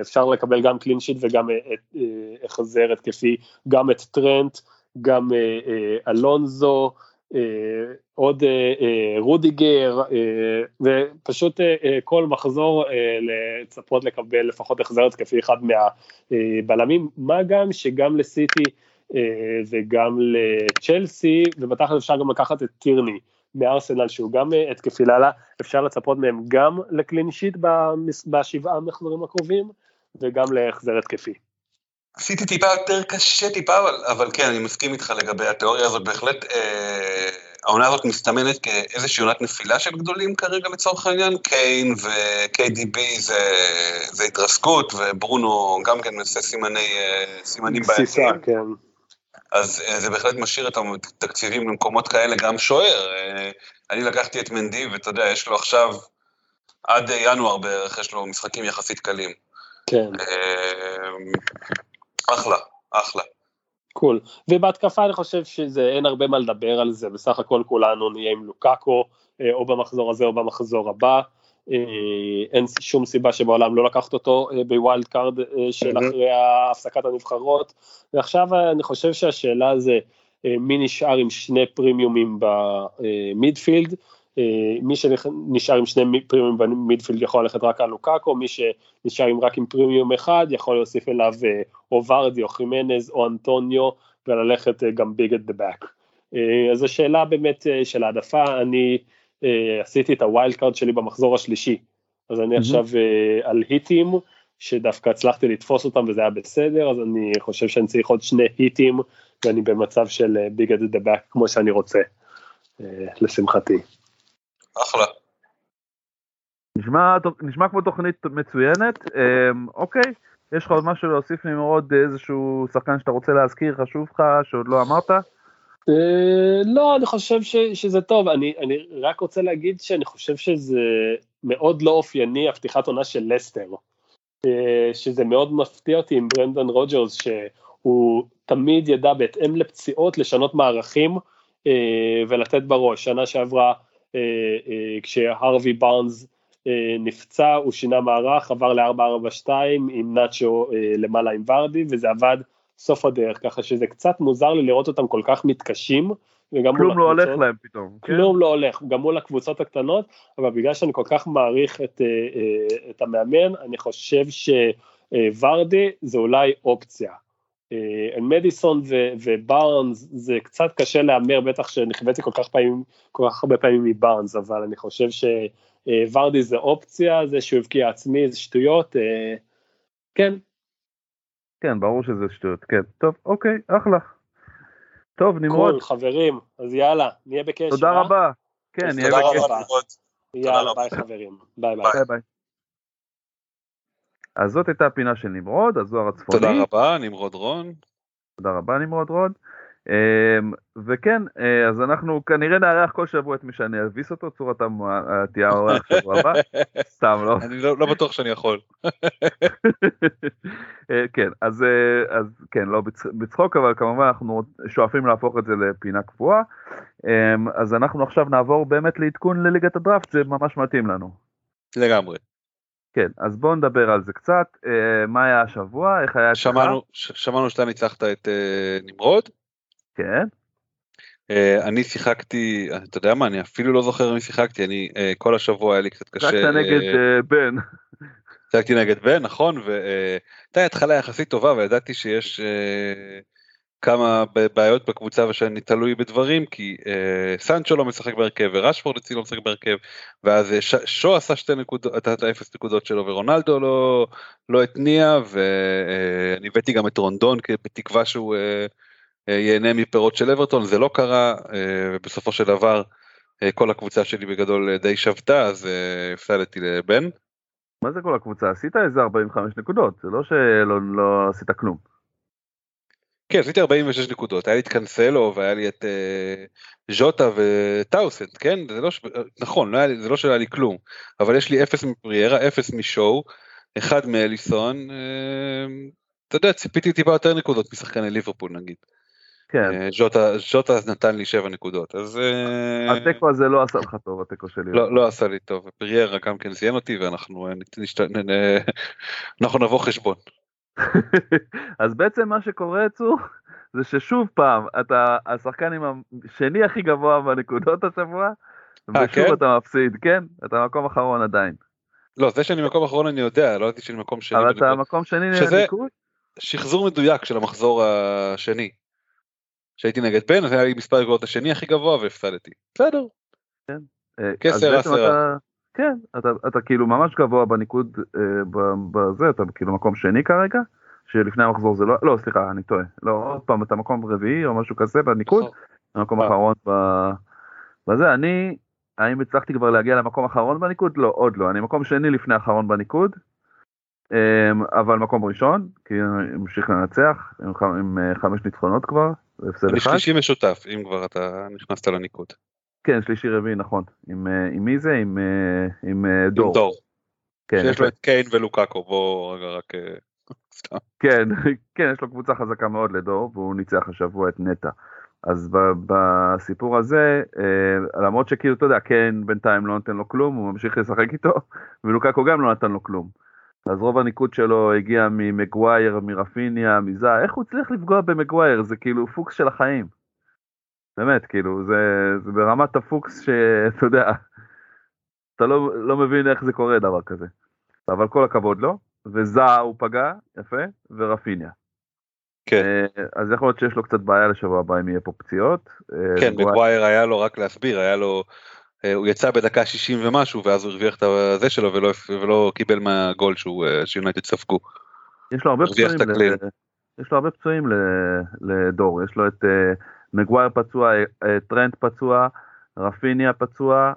אפשר לקבל גם קלין שיט וגם את, החזר התקפי, גם את טרנט, גם אלונזו, עוד אה, אה, רודיגר, אה, ופשוט אה, אה, כל מחזור אה, לצפות לקבל לפחות החזר התקפי אחד מהבלמים, מה גם שגם לסיטי אה, וגם לצ'לסי, ובתכל'ס אפשר גם לקחת את טירני מארסנל שהוא גם אה, התקפי לאללה, אפשר לצפות מהם גם לקלין שיט בשבעה מחזורים הקרובים, וגם להחזר התקפי. עשיתי טיפה יותר קשה טיפה, אבל, אבל כן, אני מסכים איתך לגבי התיאוריה הזאת, בהחלט אה, העונה הזאת מסתמנת כאיזושהי עונת נפילה של גדולים כרגע לצורך העניין, קיין ו-KDB זה, זה התרסקות, וברונו גם כן עושה סימני, אה, סימנים בעייתיים, כן. אז אה, זה בהחלט משאיר את התקציבים למקומות כאלה, גם שוער. אה, אני לקחתי את מנדי, ואתה יודע, יש לו עכשיו, עד אה, ינואר בערך, יש לו משחקים יחסית קלים. כן. אחלה, אחלה. cool. ובהתקפה אני חושב שזה, אין הרבה מה לדבר על זה, בסך הכל כולנו נהיה עם לוקאקו, אה, או במחזור הזה או במחזור הבא. אה, אין שום סיבה שבעולם לא לקחת אותו אה, ב wild card של אחרי הפסקת הנבחרות. ועכשיו אני חושב שהשאלה זה מי נשאר עם שני פרימיומים ב midfield. מי שנשאר עם שני מי- פרימיומים ב midfield יכול ללכת רק על לוקאקו, מי שנשאר עם רק עם פרימיום אחד יכול להוסיף אליו אה, או ורדי או חימנז או אנטוניו וללכת אה, גם big at the back. אז השאלה באמת אה, של העדפה, אני אה, עשיתי את ה wild card שלי במחזור השלישי, אז אני. עכשיו אה, על היטים, שדווקא הצלחתי לתפוס אותם וזה היה בסדר, אז אני חושב שאני צריך עוד שני היטים, ואני במצב של ביג את דה באק כמו שאני רוצה, אה, לשמחתי. אחלה. נשמע, נשמע כמו תוכנית מצוינת, אמ, אוקיי, יש לך עוד משהו להוסיף נמרוד, איזשהו שחקן שאתה רוצה להזכיר, חשוב לך, שעוד לא אמרת? אה, לא, אני חושב ש, שזה טוב, אני, אני רק רוצה להגיד שאני חושב שזה מאוד לא אופייני הפתיחת עונה של לסטר, אה, שזה מאוד מפתיע אותי עם ברנדון רוג'רס, שהוא תמיד ידע בהתאם לפציעות לשנות מערכים אה, ולתת בראש, שנה שעברה כשהרווי בארנס אה, נפצע, הוא שינה מערך, עבר ל-442 עם נאצ'ו אה, למעלה עם ורדי, וזה עבד סוף הדרך, ככה שזה קצת מוזר לי לראות אותם כל כך מתקשים, וגם כלום לא הולך הקבוצות- להם פתאום. כן? כלום לא הולך, גם מול הקבוצות הקטנות, אבל בגלל שאני כל כך מעריך את, אה, אה, את המאמן, אני חושב שוורדי זה אולי אופציה. אה, מדיסון ו- ובארנס זה קצת קשה להמר, בטח שנכוויתי כל כך פעמים, כל כך הרבה פעמים מבארנס, אבל אני חושב שוורדי זה אופציה, זה שהוא הבקיע עצמי זה שטויות, אה, כן, כן, ברור שזה שטויות, כן. טוב, אוקיי, אחלה. טוב, נמרוד, קול, חברים, אז יאללה, נהיה בקשר. תודה אה? רבה. כן, נהיה בקשר. יאללה. ביי חברים, ביי ביי. אז זאת הייתה הפינה של נמרוד, הזוהר הצפוני. תודה רבה, נמרוד רון. תודה רבה נמרוד רון. אמ, וכן, אה, אז אנחנו כנראה נארח כל שבוע את מי שאני אביס אותו, דור, אתה תהיה האורח שבוע הבא. סתם לא. אני לא לא בטוח שאני יכול. אה, כן, אז, אה, אז כן, לא בצ- בצחוק, אבל כמובן אנחנו שואפים להפוך את זה לפינה קבועה. אמ, אז אנחנו עכשיו נעבור באמת לעדכון לליגת הדראפט, זה ממש מתאים לנו. לגמרי. כן, אז בואו נדבר על זה קצת. אה, מה היה השבוע? איך היה? שמענו, ש- שמענו שאתה ניצחת את אה, נמרוד. כן, אה, אני שיחקתי, אתה יודע מה, אני אפילו לא זוכר מי שיחקתי, אני אה, כל השבוע היה לי קצת קשה. רק נגד אה, אה, בן. שיחקתי נגד בן, נכון, והייתה התחלה יחסית טובה וידעתי שיש אה, כמה בעיות בקבוצה ושאני תלוי בדברים, כי אה, סנצ'ו לא משחק בהרכב ורשפורד אצלי לא משחק בהרכב, ואז אה, ש- שו עשה שתי נקודות, את האפס נקודות שלו ורונלדו לא, לא התניע, ואני הבאתי גם את רונדון בתקווה שהוא אה, אה, ייהנה מפירות של אברטון, זה לא קרה, אה, ובסופו של דבר אה, כל הקבוצה שלי בגדול אה, די שבתה, אז אה, הפסדתי לבן. מה זה כל הקבוצה? עשית איזה 45 נקודות, זה לא שלא לא עשית כלום. כן, עשיתי 46 נקודות, היה לי את קנסלו והיה לי את אה, ז'וטה וטאוסנד, כן? זה לא, ש- נכון, לא היה לי, זה לא שהיה לי כלום, אבל יש לי 0 מפריירה, 0 משואו, 1 מאליסון, אה, אתה יודע, ציפיתי טיפה יותר נקודות משחקני ליברפול נגיד. כן, אה, ז'וטה, ז'וטה נתן לי 7 נקודות, אז אה, התיקו הזה לא עשה לך טוב, התיקו שלי. לא, לא עשה לי טוב, פריירה גם כן זיין אותי ואנחנו אה, נשת, אנחנו נבוא חשבון. אז בעצם מה שקורה צור, זה ששוב פעם, אתה השחקן עם השני הכי גבוה בנקודות השבוע, אה, ושוב כן? אתה מפסיד, כן? אתה מקום אחרון עדיין. לא, זה שאני מקום אחרון אני יודע, לא ידעתי שאני מקום שני. אבל בנקודות. אתה מקום שני שזה- לניקוד? שחזור מדויק של המחזור השני. כשהייתי נגד אז היה לי מספר נקודות השני הכי גבוה והפסדתי. בסדר. אה, כסר עשרה. כן, אתה, אתה כאילו ממש גבוה בניקוד אה, בזה, אתה כאילו מקום שני כרגע, שלפני המחזור זה לא, לא סליחה, אני טועה, לא, עוד פעם אתה מקום רביעי או משהו כזה בניקוד, המקום אה. האחרון ב- בזה, אני, האם הצלחתי כבר להגיע למקום האחרון בניקוד? לא, עוד לא, אני מקום שני לפני האחרון בניקוד, אמ, אבל מקום ראשון, כי אני ממשיך לנצח, עם, ח- עם אה, חמש ניצחונות כבר, והפסד אני אחד. שלישי משותף אם כבר אתה נכנסת לניקוד. כן, שלישי רביעי, נכון. עם, אה, עם מי זה? עם, אה, עם אה, דור. עם דור. כן, שיש יש לו את קיין ולוקאקו בוא רגע רק סתם. כן, כן, יש לו קבוצה חזקה מאוד לדור, והוא ניצח השבוע את נטע. אז בסיפור הזה, למרות שכאילו, אתה יודע, כן, בינתיים לא נותן לו כלום, הוא ממשיך לשחק איתו, ולוקקו גם לא נתן לו כלום. אז רוב הניקוד שלו הגיע ממגווייר, מרפיניה, מזה, איך הוא הצליח לפגוע במגווייר? זה כאילו פוקס של החיים. באמת, כאילו, זה, זה ברמת הפוקס שאתה יודע, אתה לא, לא מבין איך זה קורה דבר כזה. אבל כל הכבוד לו, וזה הוא פגע, יפה, ורפיניה. כן. אה, אז יכול להיות שיש לו קצת בעיה לשבוע הבא אם יהיה פה פציעות. אה, כן, מגווייר- היה לו רק להסביר היה לו. אה, הוא יצא בדקה 60 ומשהו ואז הוא הרוויח את הזה שלו ולא, ולא קיבל מהגול שהוא שיונייטד ספגו. יש לו הרבה פצועים. ל... יש לו הרבה פצועים ל... לדור, יש לו את מגווייר פצוע, אה, טרנט פצוע, רפיניה פצוע,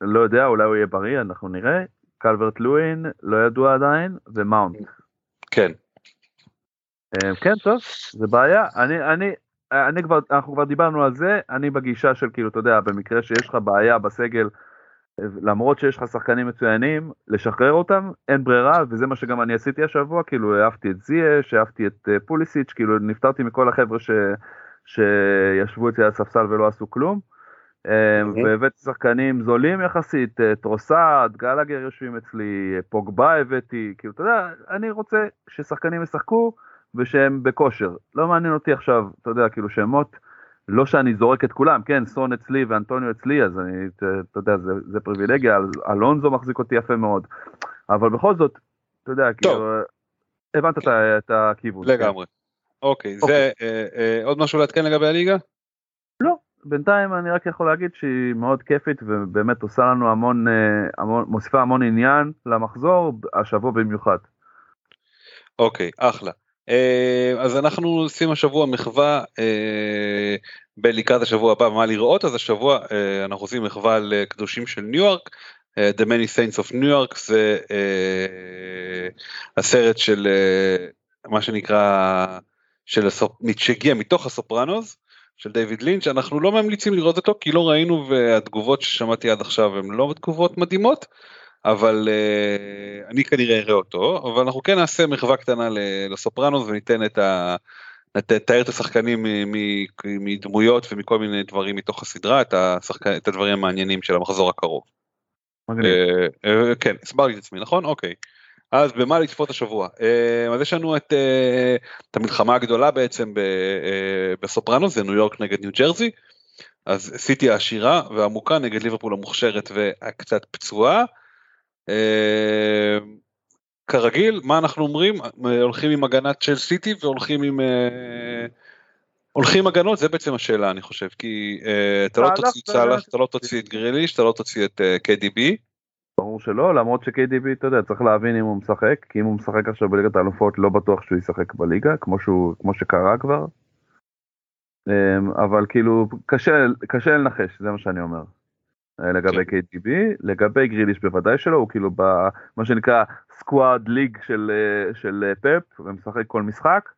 לא יודע, אולי הוא יהיה בריא, אנחנו נראה, קלברט לואין, לא ידוע עדיין, ומאונט. כן. אה, כן, טוב, זה בעיה. אני, אני, אני כבר, אנחנו כבר דיברנו על זה, אני בגישה של כאילו, אתה יודע, במקרה שיש לך בעיה בסגל, אה, למרות שיש לך שחקנים מצוינים, לשחרר אותם, אין ברירה, וזה מה שגם אני עשיתי השבוע, כאילו, העפתי את זייש, העפתי את אה, פוליסיץ', כאילו, נפטרתי מכל החבר'ה ש, שישבו אצלי על הספסל ולא עשו כלום. אה, אוקיי. והבאתי שחקנים זולים יחסית, אה, טרוסד, גלגר יושבים אצלי, אה, פוגבה הבאתי, כאילו, אתה יודע, אני רוצה ששחקנים ישחקו, ושהם בכושר. לא מעניין אותי עכשיו, אתה יודע, כאילו שמות, לא שאני זורק את כולם, כן, סון אצלי ואנטוניו אצלי, אז אני, אתה יודע, זה, זה פריבילגיה, אל- אלונזו מחזיק אותי יפה מאוד. אבל בכל זאת, אתה יודע, כאילו, הבנת את, את הכיוון. כן. לגמרי. אוקיי, אוקיי. זה אה, אה, עוד משהו לעדכן לגבי הליגה? לא, בינתיים אני רק יכול להגיד שהיא מאוד כיפית ובאמת עושה לנו המון, אה, המון מוסיפה המון עניין למחזור, השבוע במיוחד. אוקיי, אחלה. אז אנחנו עושים השבוע מחווה בלקראת השבוע הבא מה לראות אז השבוע אנחנו עושים מחווה לקדושים של ניו יורק. The Many Saints of New York זה הסרט של מה שנקרא של הסופ... שהגיע מתוך הסופרנוס של דיוויד לינץ' אנחנו לא ממליצים לראות אותו כי לא ראינו והתגובות ששמעתי עד עכשיו הן לא תגובות מדהימות אבל uh, אני כנראה אראה אותו אבל אנחנו כן נעשה מחווה קטנה לסופרנוס וניתן את ה... נתאר את השחקנים מדמויות ומכל מיני דברים מתוך הסדרה את, השחק... את הדברים המעניינים של המחזור הקרוב. מגניב. אה, אה, כן הסברתי את עצמי נכון אוקיי. אז במה לצפות השבוע? אה, אז יש לנו את, אה, את המלחמה הגדולה בעצם אה, בסופרנו, זה ניו יורק נגד ניו ג'רזי. אז סיטי העשירה והעמוקה נגד ליברפול המוכשרת והקצת פצועה. כרגיל, מה אנחנו אומרים? הולכים עם הגנת של סיטי והולכים עם... הולכים הגנות, זה בעצם השאלה אני חושב, כי אתה לא תוציא סאלח, אתה לא תוציא את גריליש, אתה לא תוציא את KDB. ברור שלא, למרות ש-KDB, אתה יודע, צריך להבין אם הוא משחק, כי אם הוא משחק עכשיו בליגת האלופות, לא בטוח שהוא ישחק בליגה, כמו, שהוא, כמו שקרה כבר. אמ, אבל כאילו, קשה, קשה לנחש, זה מה שאני אומר. אה, לגבי כן. KDB, לגבי גריליש בוודאי שלא, הוא כאילו במה שנקרא סקואד ליג של, אה, של אה, פפ, ומשחק כל משחק.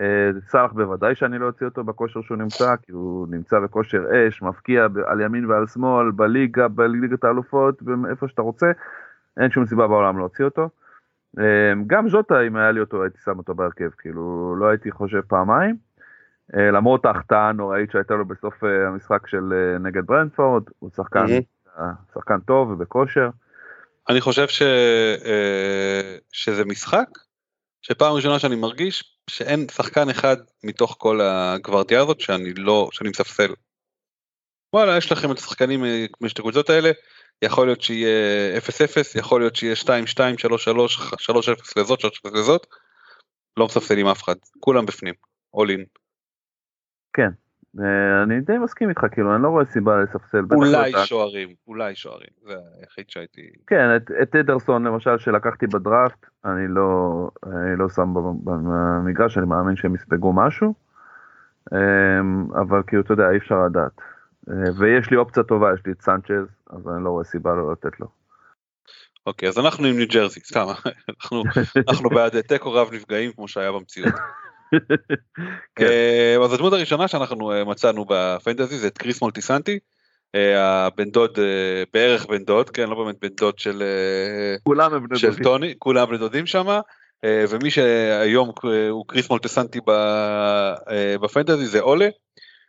אה, סאלח בוודאי שאני לא אוציא אותו בכושר שהוא נמצא, כי הוא נמצא בכושר אש, מפקיע על ימין ועל שמאל, בליגה, בליגת האלופות, איפה שאתה רוצה, אין שום סיבה בעולם להוציא אותו. אה, גם ז'וטה, אם היה לי אותו, הייתי שם אותו בהרכב, כאילו, לא הייתי חושב פעמיים. אה, למרות ההחטאה הנוראית שהייתה לו בסוף המשחק של נגד ברנדפורד, הוא שחקן, שחקן טוב ובכושר. אני חושב ש... שזה משחק שפעם ראשונה שאני מרגיש שאין שחקן אחד מתוך כל הגוורדיה הזאת שאני לא, שאני מספסל. וואלה, יש לכם את השחקנים משתי הקבוצות האלה, יכול להיות שיהיה 0-0, יכול להיות שיהיה 2-2, 3-3, 3-0 לזאת, 3-0 לזאת, לא מספסלים אף אחד, כולם בפנים, all in. כן, אה, אני די מסכים איתך, כאילו, אני לא רואה סיבה לספסל. אולי שוערים, אולי שוערים, זה היחיד שהייתי... כן, את, את אדרסון למשל שלקחתי בדראפט, אני לא, אני לא שם במגרש, אני מאמין שהם יספגו משהו, אמ, אבל כאילו, אתה יודע, אי אפשר לדעת. אה, ויש לי אופציה טובה, יש לי את סנצ'ז, אז אני לא רואה סיבה לא לתת לו. אוקיי, אז אנחנו עם ניו ג'רזי, סתם, אנחנו, אנחנו בעד תיקו רב נפגעים כמו שהיה במציאות. כן. אה, אז הדמות הראשונה שאנחנו אה, מצאנו בפנטזי זה את קריס מולטיסנטי. אה, הבן דוד בערך בן דוד כן לא באמת בן דוד של כולם הם בני דודים טוני כולם בני דודים שמה ומי שהיום הוא קריס מולטיסנטי בפנטזי זה אולה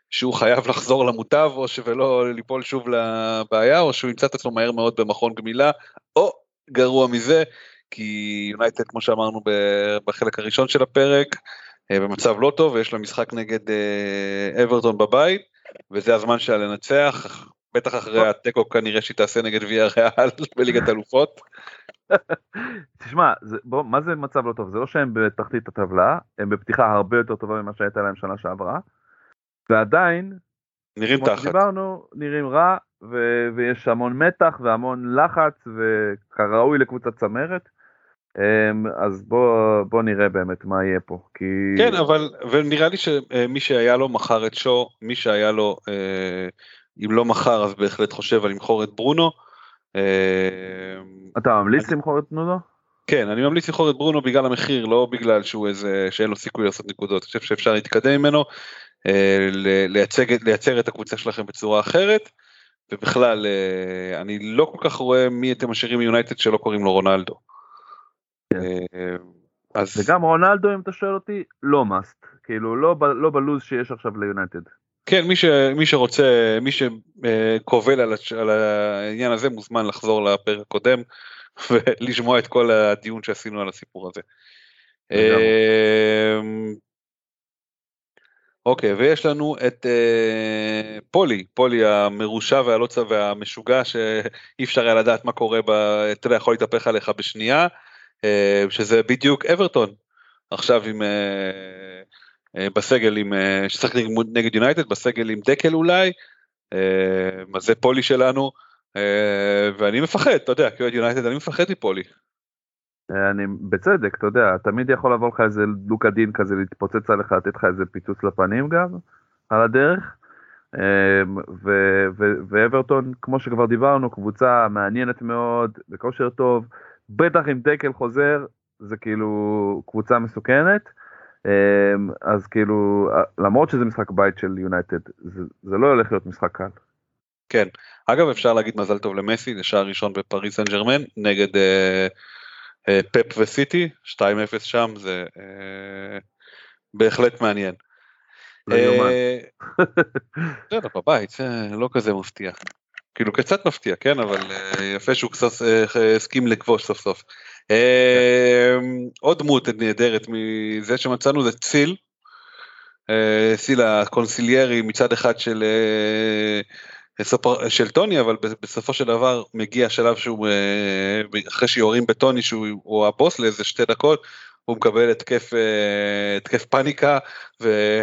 שהוא חייב לחזור למוטב או ולא ליפול שוב לבעיה או שהוא ימצא את עצמו מהר מאוד במכון גמילה או גרוע מזה כי יונייטד כמו שאמרנו בחלק הראשון של הפרק במצב לא טוב ויש לה משחק נגד אה, אברטון בבית וזה הזמן שלה לנצח בטח אחרי התיקו כנראה שהיא תעשה נגד ויה ריאל בליגת אלופות. תשמע זה, בוא, מה זה מצב לא טוב זה לא שהם בתחתית הטבלה הם בפתיחה הרבה יותר טובה ממה שהייתה להם שנה שעברה ועדיין נראים תחת דיברנו נראים רע ו- ויש המון מתח והמון לחץ וכראוי לקבוצת צמרת. אמ, אז בוא בוא נראה באמת מה יהיה פה כי כן אבל ונראה לי שמי שהיה לו מכר את שו מי שהיה לו אה, אם לא מכר אז בהחלט חושב על למכור את ברונו. אה, אתה ממליץ אני... למכור את ברונו? כן אני ממליץ למכור את ברונו בגלל המחיר לא בגלל שהוא איזה שאין לו סיכוי לעשות נקודות אני חושב שאפשר להתקדם ממנו אה, לייצג, לייצר את הקבוצה שלכם בצורה אחרת. ובכלל אני לא כל כך רואה מי אתם משאירים מיונייטד שלא קוראים לו רונלדו. כן. אה, אז וגם רונלדו אם אתה שואל אותי לא מאסט כאילו לא לא בלוז שיש עכשיו ליונטד. כן מי, ש, מי שרוצה מי שקובל על, על העניין הזה מוזמן לחזור לפרק הקודם ולשמוע את כל הדיון שעשינו על הסיפור הזה. אמ, אוקיי ויש לנו את אה, פולי פולי המרושע והלוצה והמשוגע שאי אפשר היה לדעת מה קורה ב... אתה יודע יכול להתהפך עליך בשנייה שזה בדיוק אברטון עכשיו עם אה, אה, בסגל עם ששחק נגד יונייטד בסגל עם דקל אולי אז זה פולי שלנו ואני מפחד אתה יודע כאוהד יונייטד אני מפחד מפולי. אני בצדק אתה יודע תמיד יכול לבוא לך איזה לוקה דין כזה להתפוצץ עליך לתת לך איזה פיצוץ לפנים גם על הדרך. ואברטון כמו שכבר דיברנו קבוצה מעניינת מאוד בכושר טוב בטח אם דקל חוזר זה כאילו קבוצה מסוכנת. אמ, אז כאילו למרות שזה משחק בית של יונייטד זה, זה לא הולך להיות משחק קל. כן אגב אפשר להגיד מזל טוב למסי זה שער ראשון בפריס סן ג'רמן נגד אה, אה, פפ וסיטי 2-0 שם זה אה, בהחלט מעניין. לא אה, בבית זה לא כזה מפתיע. כאילו קצת מפתיע כן אבל אה, יפה שהוא קצת אה, הסכים לכבוש סוף סוף. אה, עוד דמות נהדרת מזה שמצאנו זה ציל. ציל הקונסיליארי מצד אחד של של טוני אבל בסופו של דבר מגיע שלב שהוא אחרי שיורים בטוני שהוא הוא הבוס לאיזה שתי דקות הוא מקבל התקף התקף פאניקה ו...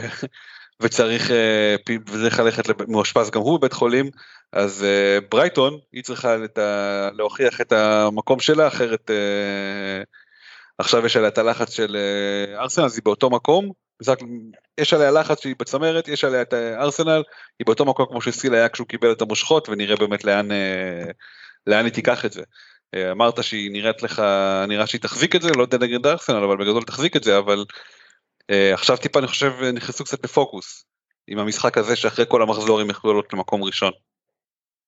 וצריך אה, וצריך ללכת מאושפז גם הוא בבית חולים אז אה, ברייטון היא צריכה ה... להוכיח את המקום שלה אחרת אה, עכשיו יש עליה את הלחץ של ארסנל אז היא באותו מקום יש עליה לחץ שהיא בצמרת יש עליה את ארסנל היא באותו מקום כמו שסיל היה כשהוא קיבל את המושכות ונראה באמת לאן לאן היא תיקח את זה. אמרת שהיא נראית לך נראה שהיא תחזיק את זה לא יודע נגד ארסנל אבל בגדול תחזיק את זה אבל עכשיו טיפה אני חושב נכנסו קצת לפוקוס עם המשחק הזה שאחרי כל המחזור הם יכלו לעלות למקום ראשון.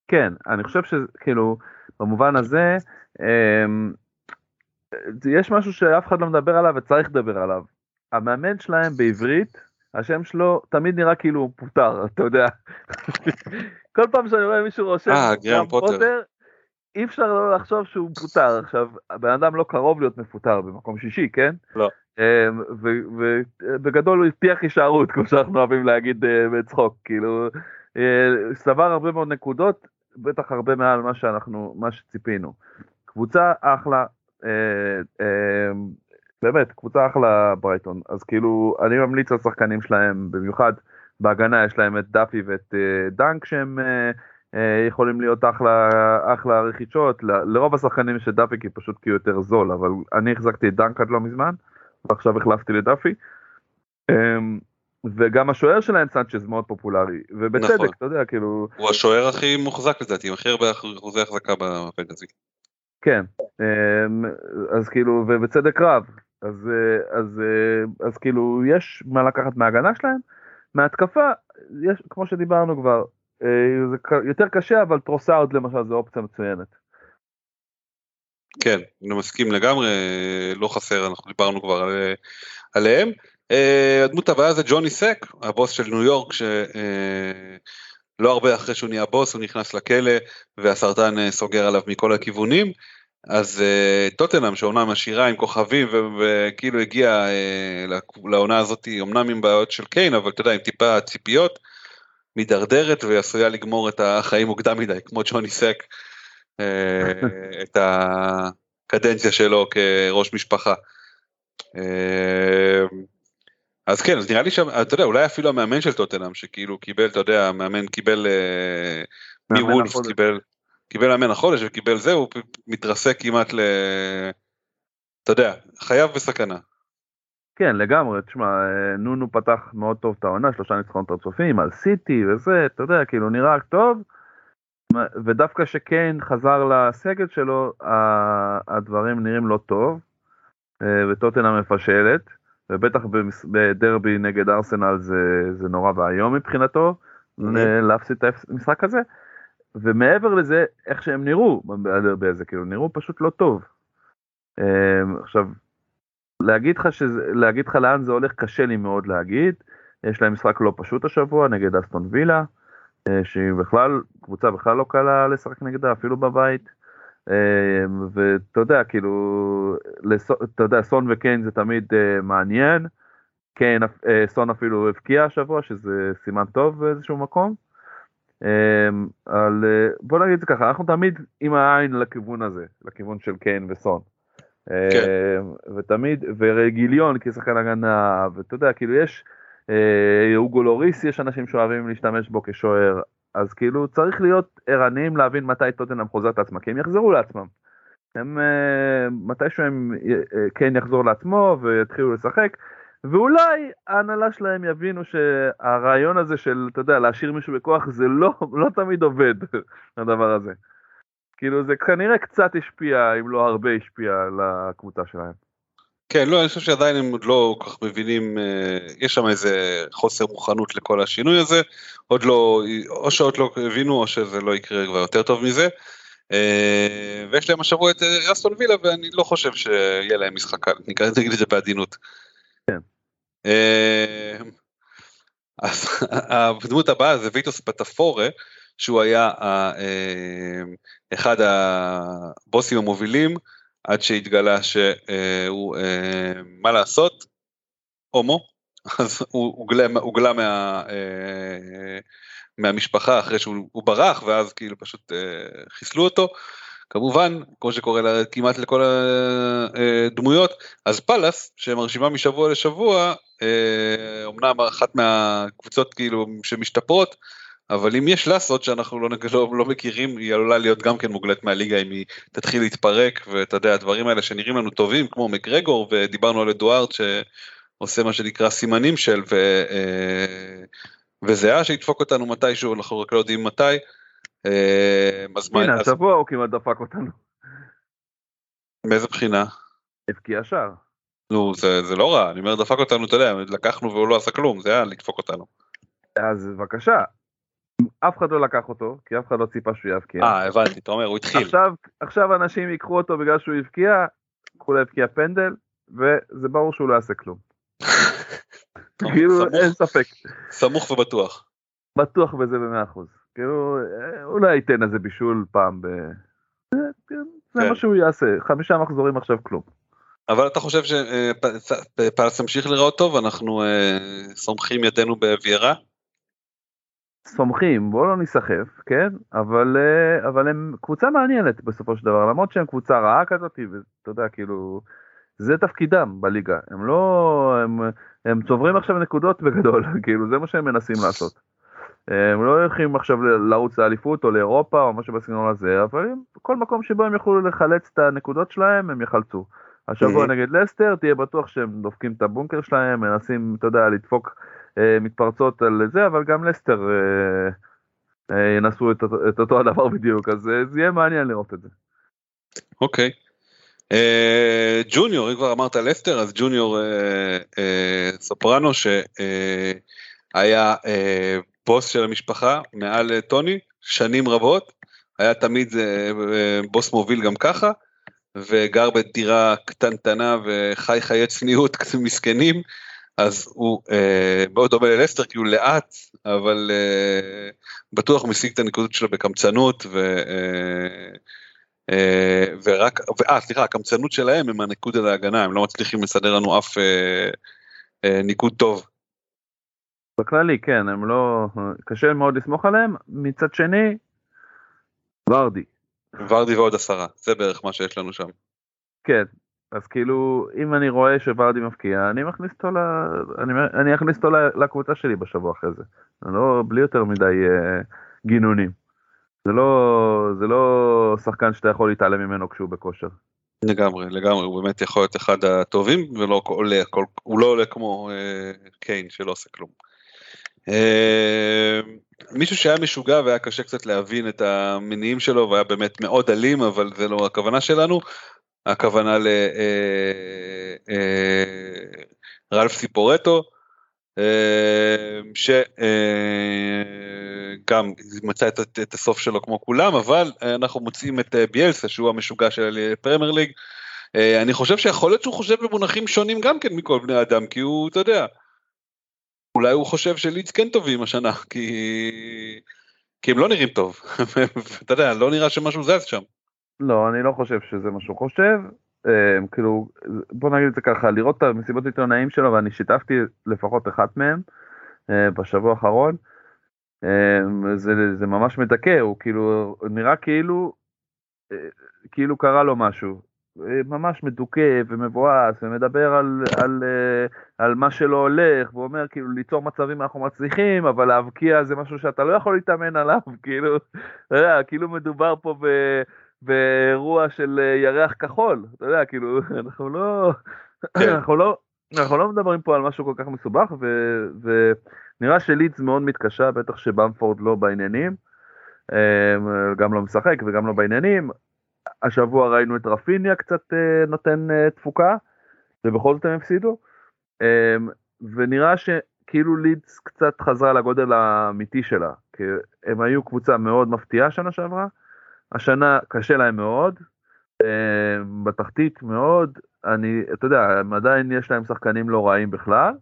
כן, אני חושב שכאילו, במובן הזה, אמ, יש משהו שאף אחד לא מדבר עליו וצריך לדבר עליו. המאמן שלהם בעברית, השם שלו תמיד נראה כאילו הוא פוטר, אתה יודע. כל פעם שאני רואה מישהו רושם אה, גרם פוטר. אי אפשר לא לחשוב שהוא מפוטר. עכשיו, הבן אדם לא קרוב להיות מפוטר במקום שישי, כן? לא. אמ, ובגדול הוא הבטיח הישארות, כמו שאנחנו אוהבים להגיד אה, בצחוק, כאילו, אה, סבר הרבה מאוד נקודות, בטח הרבה מעל מה שאנחנו, מה שציפינו. קבוצה אחלה, אה, אה, באמת, קבוצה אחלה ברייטון, אז כאילו, אני ממליץ לשחקנים שלהם, במיוחד בהגנה יש להם את דאפי ואת דנק שהם יכולים להיות אחלה, אחלה רכישות, לרוב השחקנים יש את דאפי כי פשוט כי הוא יותר זול, אבל אני החזקתי את דנק עד לא מזמן, ועכשיו החלפתי לדאפי. אמ, וגם השוער שלהם סנצ'ז מאוד פופולרי, ובצדק, נכון. אתה יודע, כאילו, הוא השוער הכי מוחזק לדעתי עם הכי הרבה אחוזי החזקה בפנטזי. כן, אמ, אז כאילו, ובצדק רב, אז, אה, אז, אה, אז כאילו, יש מה לקחת מההגנה שלהם, מההתקפה, יש, כמו שדיברנו כבר, אה, זה יותר קשה, אבל טרוסארד למשל זו אופציה מצוינת. כן, אני מסכים לגמרי, לא חסר, אנחנו דיברנו כבר על, עליהם. אה, הדמות הבאה זה ג'וני סק, הבוס של ניו יורק, שלא הרבה אחרי שהוא נהיה בוס, הוא נכנס לכלא והסרטן אה, סוגר עליו מכל הכיוונים. אז אה, טוטנאם שאומנם עשירה עם כוכבים וכאילו הגיע אה, לעונה הזאת אמנם עם בעיות של קיין אבל אתה יודע עם טיפה ציפיות מידרדרת ועשויה לגמור את החיים מוקדם מדי כמו ג'וני סק אה, את הקדנציה שלו כראש משפחה. אה, אז כן אז נראה לי שאתה יודע אולי אפילו המאמן של טוטנאם שכאילו קיבל אתה יודע המאמן קיבל אה, החודש. קיבל קיבל מאמן החודש וקיבל זה הוא מתרסק כמעט ל... אתה יודע חייב בסכנה. כן, לגמרי, תשמע, אה, נונו פתח מאוד טוב את העונה, שלושה ניצחונות רצופים על סיטי וזה, אתה יודע, כאילו נראה טוב, ודווקא שקיין חזר לסגל שלו, הדברים נראים לא טוב, אה, וטוטנאם מפשלת, ובטח בדרבי נגד ארסנל זה, זה נורא ואיום מבחינתו, ל- להפסיד את המשחק הזה, ומעבר לזה, איך שהם נראו בדרבי הזה, כאילו נראו פשוט לא טוב. אה, עכשיו, להגיד לך שזה, להגיד לך לאן זה הולך קשה לי מאוד להגיד. יש להם משחק לא פשוט השבוע נגד אסטון וילה, אה, שהיא בכלל, קבוצה בכלל לא קלה לשחק נגדה אפילו בבית. אה, ואתה יודע, כאילו, אתה יודע, סון וקיין זה תמיד אה, מעניין. קיין, אה, סון אפילו הבקיע השבוע, שזה סימן טוב באיזשהו מקום. אה, על, אה, בוא נגיד את זה ככה, אנחנו תמיד עם העין לכיוון הזה, לכיוון של קיין וסון. כן. אה, ותמיד, וגיליון כשחקן הגנה, ואתה יודע, כאילו יש, אה, אוגו לוריס, יש אנשים שאוהבים להשתמש בו כשוער, אז כאילו צריך להיות ערניים להבין מתי טוטנאם חוזרת לעצמה, כי הם יחזרו לעצמם. הם, אה, מתישהו הם אה, כן יחזור לעצמו ויתחילו לשחק, ואולי ההנהלה שלהם יבינו שהרעיון הזה של, אתה יודע, להשאיר מישהו בכוח זה לא, לא תמיד עובד, הדבר הזה. כאילו זה כנראה קצת השפיע, אם לא הרבה השפיע על הקבוצה שלהם. כן לא אני חושב שעדיין הם עוד לא כל כך מבינים אה, יש שם איזה חוסר מוכנות לכל השינוי הזה עוד לא או שעוד לא הבינו או שזה לא יקרה כבר יותר טוב מזה. אה, ויש להם השבוע את אה, אסטון וילה ואני לא חושב שיהיה להם משחק קל נקרא- נגיד את זה בעדינות. כן. אז הדמות הבאה זה ויטוס פטפורה שהוא היה אחד הבוסים המובילים, עד שהתגלה שהוא, מה לעשות, הומו, אז הוא הוגלה, הוגלה מה, מהמשפחה אחרי שהוא ברח, ואז כאילו פשוט חיסלו אותו. כמובן, כמו שקורה לה, כמעט לכל הדמויות, אז פאלאס, שמרשימה משבוע לשבוע, אומנם אחת מהקבוצות כאילו שמשתפרות, אבל אם יש לעשות שאנחנו לא, לא, לא מכירים, היא עלולה להיות גם כן מוגלת מהליגה אם היא תתחיל להתפרק, ואתה יודע, הדברים האלה שנראים לנו טובים, כמו מקרגור, ודיברנו על אדוארד שעושה מה שנקרא סימנים של, ו, וזהה שידפוק אותנו מתישהו, אנחנו רק לא יודעים מתי. אז הנה, השבוע הוא כמעט דפק אותנו. מאיזה בחינה? הבקיע שער. נו, זה, זה לא רע, אני אומר דפק אותנו, אתה יודע, לקחנו והוא לא עשה כלום, זה היה לדפוק אותנו. אז בבקשה, אף אחד לא לקח אותו, כי אף אחד לא ציפה שהוא יבקיע. אה, הבנתי, אתה אומר, הוא התחיל. עכשיו, עכשיו אנשים ייקחו אותו בגלל שהוא הבקיע, כולה הבקיע פנדל, וזה ברור שהוא לא יעשה כלום. כאילו, אין ספק. סמוך ובטוח. בטוח בזה במאה אחוז. כאילו, אולי ייתן איזה בישול פעם ב... כן, זה מה כן. שהוא יעשה, חמישה מחזורים עכשיו כלום. אבל אתה חושב שפלס תמשיך לראות טוב, אנחנו אה, סומכים ידינו בוויירה? סומכים, בואו לא ניסחף, כן? אבל, אה, אבל הם קבוצה מעניינת בסופו של דבר, למרות שהם קבוצה רעה כזאת, ואתה יודע, כאילו, זה תפקידם בליגה, הם לא, הם, הם צוברים עכשיו נקודות בגדול, כאילו, זה מה שהם מנסים לעשות. הם לא הולכים עכשיו לרוץ לאליפות או לאירופה או משהו בסגנון הזה, אבל כל מקום שבו הם יוכלו לחלץ את הנקודות שלהם, הם יחלצו. השבוע נגד לסטר, תהיה בטוח שהם דופקים את הבונקר שלהם, מנסים, אתה יודע, לדפוק אה, מתפרצות על זה, אבל גם לסטר אה, אה, ינסו את, את אותו הדבר בדיוק, אז אה, זה יהיה מעניין לראות את זה. אוקיי. אה, ג'וניור, אם כבר אמרת לסטר, אז ג'וניור אה, אה, סופרנו, שהיה אה, בוס של המשפחה מעל אה, טוני, שנים רבות, היה תמיד אה, אה, בוס מוביל גם ככה, וגר בדירה קטנטנה וחי חיי צניעות מסכנים, אז הוא אה, מאוד דומה ללסטר כי הוא לאט, אבל אה, בטוח משיג את הנקודות שלו בקמצנות, ו, אה, אה, ורק, אה, סליחה, הקמצנות שלהם הם הניקוד על ההגנה, הם לא מצליחים לסדר לנו אף אה, אה, ניקוד טוב. בכללי כן, הם לא, קשה מאוד לסמוך עליהם, מצד שני, ורדי. ורדי ועוד עשרה, זה בערך מה שיש לנו שם. כן, אז כאילו, אם אני רואה שוורדי מפקיע, אני מכניס אותו, ל... אני, אני אכניס אותו לקבוצה שלי בשבוע אחרי זה. לא, בלי יותר מדי uh, גינונים. זה לא, זה לא שחקן שאתה יכול להתעלם ממנו כשהוא בכושר. לגמרי, לגמרי, הוא באמת יכול להיות אחד הטובים, ולא עולה, כל, הוא לא עולה כמו uh, קיין שלא עושה כלום. Uh, מישהו שהיה משוגע והיה קשה קצת להבין את המניעים שלו והיה באמת מאוד אלים אבל זה לא הכוונה שלנו הכוונה לרלף אה, סיפורטו, אה, שגם אה, מצא את הסוף שלו כמו כולם, אבל אנחנו מוצאים את ביאלסה שהוא המשוגע של פרמייר ליג. אני חושב שיכול להיות שהוא חושב במונחים שונים גם כן מכל בני אדם, כי הוא, אתה יודע, אולי הוא חושב שלידס כן טובים השנה, כי, כי הם לא נראים טוב, אתה יודע, לא נראה שמשהו זז שם. לא, אני לא חושב שזה מה שהוא חושב. אה, כאילו, בוא נגיד את זה ככה, לראות את המסיבות עיתונאים שלו, ואני שיתפתי לפחות אחת מהם אה, בשבוע האחרון, אה, זה, זה ממש מדכא, הוא כאילו, נראה כאילו, כאילו קרה לו משהו. ממש מדוכא ומבואס ומדבר על, על, על מה שלא הולך ואומר כאילו ליצור מצבים אנחנו מצליחים אבל להבקיע זה משהו שאתה לא יכול להתאמן עליו כאילו, כאילו מדובר פה ב... באירוע של אה, ירח כחול, אתה יודע, כאילו, אנחנו לא, כן. אנחנו לא, אנחנו לא מדברים פה על משהו כל כך מסובך, ו, ונראה שלידס מאוד מתקשה, בטח שבמפורד לא בעניינים, אמ, גם לא משחק וגם לא בעניינים. השבוע ראינו את רפיניה קצת אה, נותן אה, תפוקה, ובכל זאת הם הפסידו, אמ, ונראה שכאילו לידס קצת חזרה לגודל האמיתי שלה, כי הם היו קבוצה מאוד מפתיעה שנה שעברה, השנה קשה להם מאוד, אה, בתחתית מאוד, אני, אתה יודע, עדיין יש להם שחקנים לא רעים בכלל,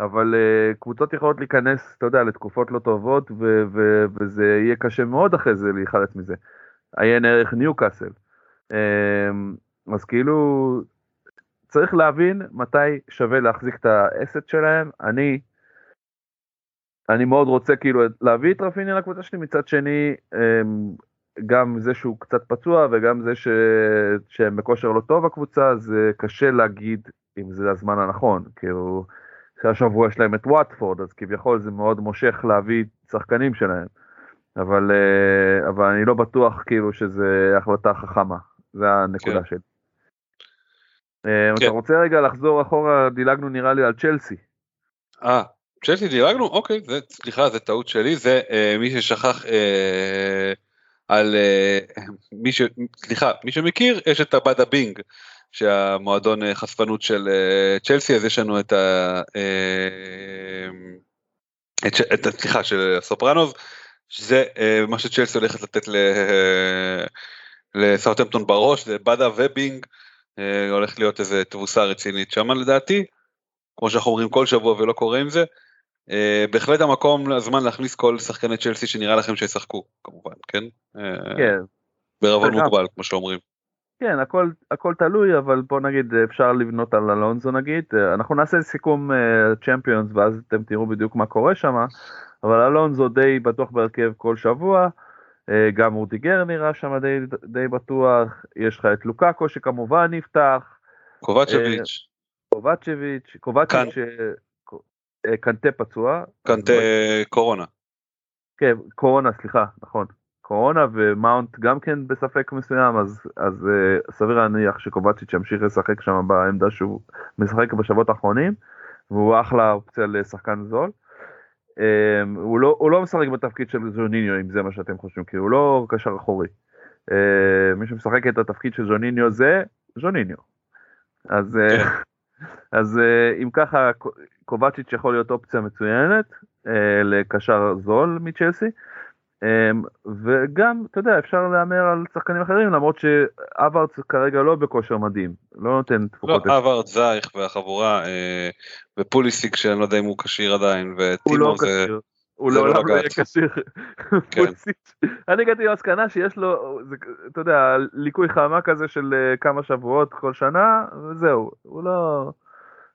אבל uh, קבוצות יכולות להיכנס, אתה יודע, לתקופות לא טובות, ו- ו- וזה יהיה קשה מאוד אחרי זה להיחלץ מזה. עיין ערך ניוקאסל. Um, אז כאילו, צריך להבין מתי שווה להחזיק את האסט שלהם. אני, אני מאוד רוצה כאילו להביא את רפיני לקבוצה שלי, מצד שני, גם זה שהוא קצת פצוע וגם זה ש... שהם בכושר לא טוב הקבוצה, זה קשה להגיד אם זה הזמן הנכון. כאילו, שהשבוע יש להם את וואטפורד, אז כביכול זה מאוד מושך להביא שחקנים שלהם. אבל, אה, אבל אני לא בטוח כאילו שזה החלטה חכמה, זה הנקודה כן. שלי. אה, כן. אתה רוצה רגע לחזור אחורה, דילגנו נראה לי על צ'לסי. אה, צ'לסי דילגנו? אוקיי, זה, סליחה, זה טעות שלי, זה אה, מי ששכח אה, על אה, מי ש... סליחה, מי שמכיר, יש את הבאדה בינג, שהמועדון אה, חשפנות של אה, צ'לסי, אז יש לנו את ה... את, את, סליחה, של הסופרנוז, שזה מה שצ'לסי הולכת לתת ל... לסאוטהמפטון בראש, זה באדה ובינג, הולך להיות איזה תבוסה רצינית שם לדעתי, כמו שאנחנו אומרים כל שבוע ולא קורה עם זה. אה, בהחלט המקום, הזמן להכניס כל שחקני צ'לסי שנראה לכם שישחקו, כמובן, כן? אה, כן, בערבון מוגבל, כמו שאומרים. כן, הכל, הכל תלוי, אבל בוא נגיד אפשר לבנות על אלונזו נגיד, אה, אנחנו נעשה סיכום צ'מפיונס ואז אתם תראו בדיוק מה קורה שם, אבל אלונזו די בטוח בהרכב כל שבוע, אה, גם רודיגר נראה שם די, די בטוח, יש לך את לוקאקו שכמובן נפתח, קובאצ'יץ', קובאצ'יץ', קובאצ'יץ', אה, אה, קנטה פצוע, קנטה קורונה. כן, קורונה, סליחה, נכון. קורונה ומאונט גם כן בספק מסוים, אז, אז אה, סביר להניח שקובאצ'יץ' ימשיך לשחק שם בעמדה שהוא משחק בשבועות האחרונים, והוא אחלה אופציה לשחקן זול. אמ, הוא, לא, הוא לא משחק בתפקיד של ז'ורז'יניו, אם זה מה שאתם חושבים, כי הוא לא קשר אחורי. Uh, מי שמשחק את התפקיד של ז'וניניו זה ז'וניניו. אז, uh. אז uh, אם ככה, קובצ'יץ' יכול להיות אופציה מצוינת uh, לקשר זול מצ'לסי. Um, וגם, אתה יודע, אפשר להמר על שחקנים אחרים, למרות שאברץ כרגע לא בכושר מדהים, לא נותן לא, תפוקות. אברט זייך והחבורה, אה, ופוליסיק שאני לא יודע אם הוא כשיר עדיין, הוא לא זה... הוא זה לא לעולם לא יהיה. כשיר. כן. אני הגעתי למסקנה שיש לו, אתה יודע, ליקוי חמה כזה של אה, כמה שבועות כל שנה, וזהו, הוא לא...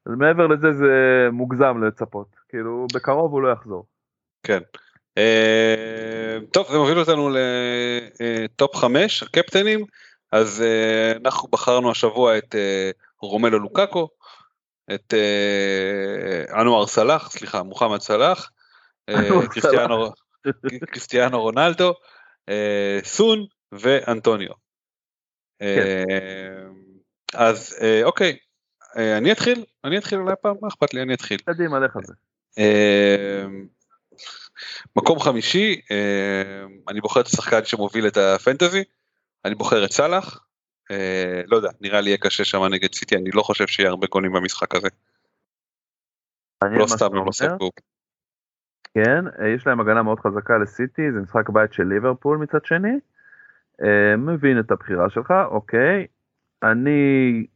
מעבר לזה זה מוגזם לצפות, כאילו בקרוב הוא לא יחזור. כן. אה, טוב, זה מוביל אותנו לטופ 5, הקפטנים, אז אה, אנחנו בחרנו השבוע את אה, רומלו לוקאקו, את אה, אנואר סלאח, סליחה, מוחמד סלאח, אה, קריסטיאנו- רונלדו, אה, סון ואנטוניו. אה, אז אה, אוקיי, אה, אני אתחיל, אני אתחיל אולי פעם, מה אכפת לי, אני אתחיל. קדימה, לך על זה. אה, מקום חמישי, אה, אני בוחר את השחקן שמוביל את הפנטזי, אני בוחר את סאלח, אה, לא יודע, נראה לי יהיה קשה שם נגד סיטי, אני לא חושב שיהיה הרבה גולים במשחק הזה, לא סתם הם לא. ספגו. כן, אה, יש להם הגנה מאוד חזקה לסיטי, זה משחק בית של ליברפול מצד שני. אה, מבין את הבחירה שלך, אוקיי. אני אה, אה,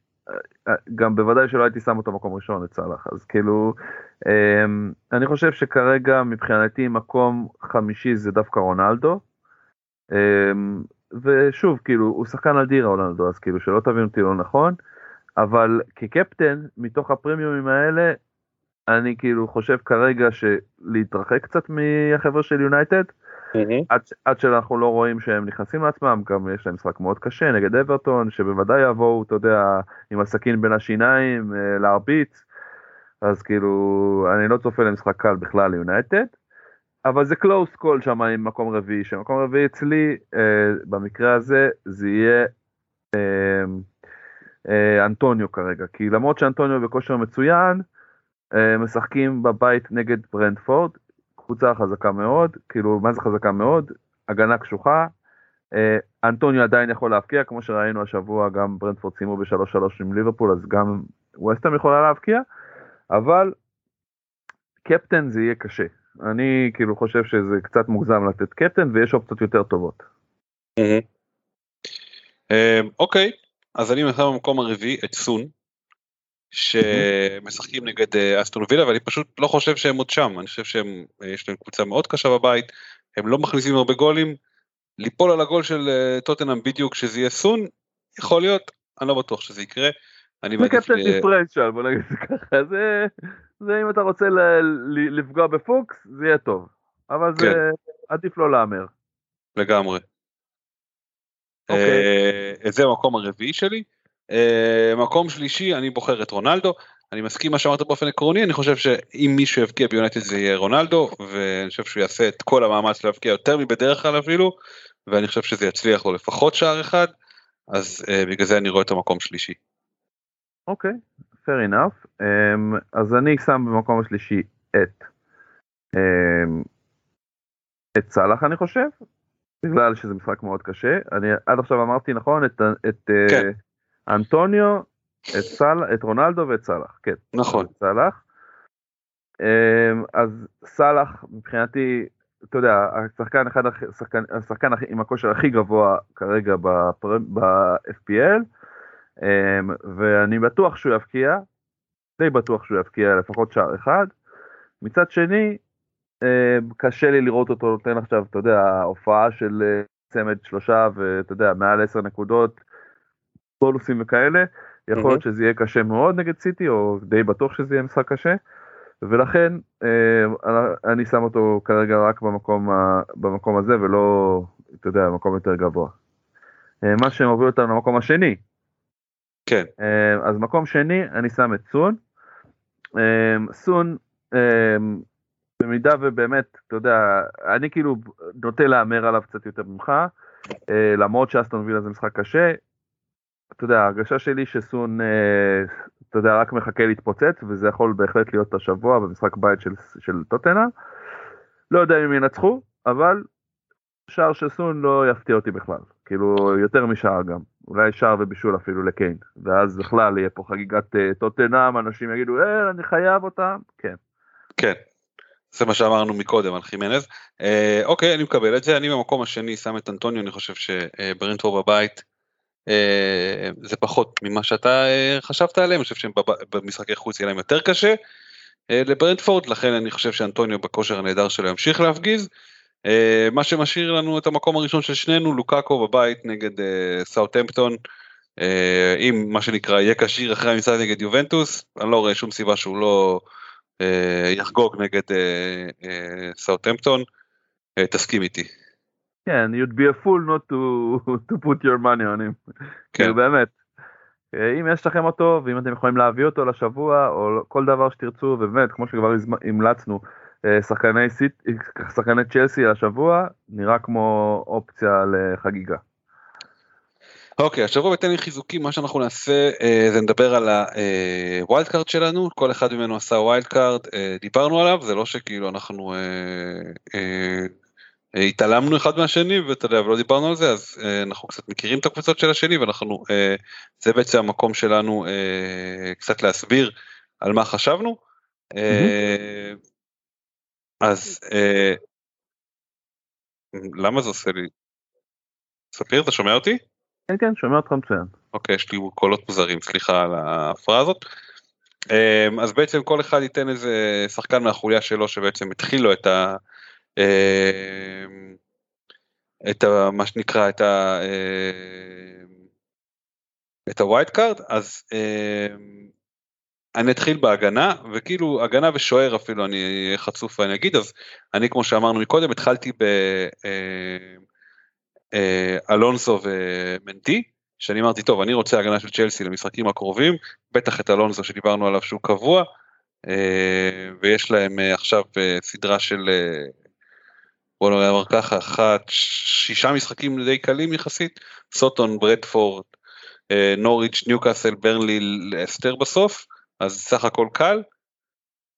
גם בוודאי שלא הייתי שם אותו מקום ראשון את סאלח, אז כאילו, אה, אני חושב שכרגע מבחינתי מקום חמישי זה דווקא רונלדו. אה, ושוב, כאילו, הוא שחקן אדיר רונלדו, אז כאילו שלא תבין אותי לא נכון, אבל כקפטן, מתוך הפרימיומים האלה, אני כאילו חושב כרגע שלהתרחק קצת מהחבר'ה של יונייטד, עד, עד שאנחנו לא רואים שהם נכנסים לעצמם, גם יש להם משחק מאוד קשה נגד אברטון, שבוודאי יבואו, אתה יודע, עם הסכין בין השיניים, אה, להרביץ, אז כאילו, אני לא צופה למשחק קל בכלל ליונייטד, אבל זה קלוס קול שם עם מקום רביעי, שמקום רביעי אצלי, אה, במקרה הזה, זה יהיה אה, אה, אנטוניו כרגע, כי למרות שאנטוניו בכושר מצוין, אה, משחקים בבית נגד ברנדפורד, קבוצה חזקה מאוד, כאילו מה זה חזקה מאוד, הגנה קשוחה, אה, אנטוניו עדיין יכול להבקיע, כמו שראינו השבוע גם ברנדפורד סיימו ב-3-3 עם ליברפול, אז גם ווסטהאם יכולה להבקיע, אבל קפטן זה יהיה קשה. אני כאילו חושב שזה קצת מוגזם לתת קפטן ויש אופציות יותר טובות. אה, אוקיי, אז אני שם במקום הרביעי את סון, שמשחקים נגד אה, אסטון וילה ואני פשוט לא חושב שהם עוד שם אני חושב שהם אה, יש להם קבוצה מאוד קשה בבית הם לא מכניסים הרבה גולים ליפול על הגול של אה, טוטנאם בדיוק שזה יהיה סון יכול להיות אני לא בטוח שזה יקרה. אני זה מעדיף קפטן ל- דיפרנציאל בוא נגיד זה ככה זה זה אם אתה רוצה לפגוע בפוקס זה יהיה טוב אבל זה כן. עדיף לא להמר. לגמרי. אוקיי. זה המקום הרביעי שלי. אה, מקום שלישי אני בוחר את רונלדו. אני מסכים מה שאמרת באופן עקרוני אני חושב שאם מישהו יבקיע ביונטד זה יהיה רונלדו ואני חושב שהוא יעשה את כל המאמץ להבקיע יותר מבדרך כלל אפילו ואני חושב שזה יצליח לו לפחות שער אחד אז אה, בגלל זה אני רואה את המקום שלישי. אוקיי, fair enough. Um, אז אני שם במקום השלישי את um, את סאלח אני חושב, בגלל שזה משחק מאוד קשה. אני עד עכשיו אמרתי נכון את, את כן. uh, אנטוניו, את, סל, את רונלדו ואת סאלח, כן. נכון. סאלח. Um, אז סאלח מבחינתי, אתה יודע, השחקן אחד, השחקן, השחקן עם הכושר הכי גבוה כרגע בפר- ב-FPL. אמ, ואני בטוח שהוא יבקיע, די בטוח שהוא יבקיע לפחות שער אחד. מצד שני, אמ, קשה לי לראות אותו נותן עכשיו, אתה יודע, הופעה של אה, צמד שלושה ואתה יודע, מעל עשר נקודות, בונוסים וכאלה. יכול להיות שזה יהיה קשה מאוד נגד סיטי, או די בטוח שזה יהיה משחק קשה. ולכן אמ, אני שם אותו כרגע רק במקום, ה- במקום הזה ולא, אתה יודע, במקום יותר גבוה. אמ, מה שמוביל אותנו למקום השני, כן. אה, אז מקום שני אני שם את סון. אה, סון אה, במידה ובאמת אתה יודע אני כאילו נוטה להמר עליו קצת יותר ממך אה, למרות שאסטון וילה זה משחק קשה. אתה יודע ההרגשה שלי שסון אה, אתה יודע רק מחכה להתפוצץ וזה יכול בהחלט להיות השבוע במשחק בית של, של טוטנה. לא יודע אם ינצחו אבל שער של סון לא יפתיע אותי בכלל כאילו יותר משער גם אולי שער ובישול אפילו לקיין ואז בכלל יהיה פה חגיגת אה, טוטנאם אנשים יגידו אה אני חייב אותם כן כן. זה מה שאמרנו מקודם על חימנז. אה, אוקיי אני מקבל את זה אני במקום השני שם את אנטוניו אני חושב שברנטפורד בבית אה, זה פחות ממה שאתה אה, חשבת עליהם אני חושב שבמשחקי חוץ יהיה להם יותר קשה אה, לברנטפורד לכן אני חושב שאנטוניו בכושר הנהדר שלו ימשיך להפגיז. אה, מה שמשאיר לנו את המקום הראשון של שנינו לוקאקו בבית נגד אה, סאוטהמפטון. אה, אם מה שנקרא יהיה כשיר אחרי המשחק נגד יובנטוס אני לא רואה שום סיבה שהוא לא אה, יחגוג נגד אה, אה, סאוטהמפטון. אה, תסכים איתי. כן you'd be a fool not to, to put your money on him כן. כאילו באמת. אה, אם יש לכם אותו ואם אתם יכולים להביא אותו לשבוע או כל דבר שתרצו ובאמת כמו שכבר המלצנו אה, שחקני סיט, שחקני צ'לסי השבוע נראה כמו אופציה לחגיגה. אוקיי השבוע בתן לי חיזוקים מה שאנחנו נעשה אה, זה נדבר על ה wild card שלנו כל אחד ממנו עשה wild card אה, דיברנו עליו זה לא שכאילו אנחנו אה, אה, אה, התעלמנו אחד מהשני ואתה יודע ולא דיברנו על זה אז אה, אנחנו קצת מכירים את הקבוצות של השני ואנחנו אה, זה בעצם המקום שלנו אה, קצת להסביר על מה חשבנו. אה, אז למה זה עושה לי? ספיר אתה שומע אותי? כן כן שומע אותך מצוין. אוקיי, יש לי קולות מוזרים, סליחה על ההפרעה הזאת. אז בעצם כל אחד ייתן איזה שחקן מהחוליה שלו שבעצם התחיל לו את ה... אמ, את ה... מה שנקרא את ה... אמ, את ה wild card, אז אמ, אני אתחיל בהגנה, וכאילו הגנה ושוער אפילו אני חצוף ואני אגיד, אז אני כמו שאמרנו מקודם התחלתי ב... אמ, אה, אלונסו ומנדי, שאני אמרתי טוב אני רוצה הגנה של צ'לסי למשחקים הקרובים, בטח את אלונסו שדיברנו עליו שהוא קבוע, אה, ויש להם אה, עכשיו אה, סדרה של אה, בוא נאמר ככה, אחת, שישה משחקים די קלים יחסית, סוטון, ברדפורד, אה, נוריץ', ניוקאסל, ברנלי, אסתר בסוף, אז סך הכל קל.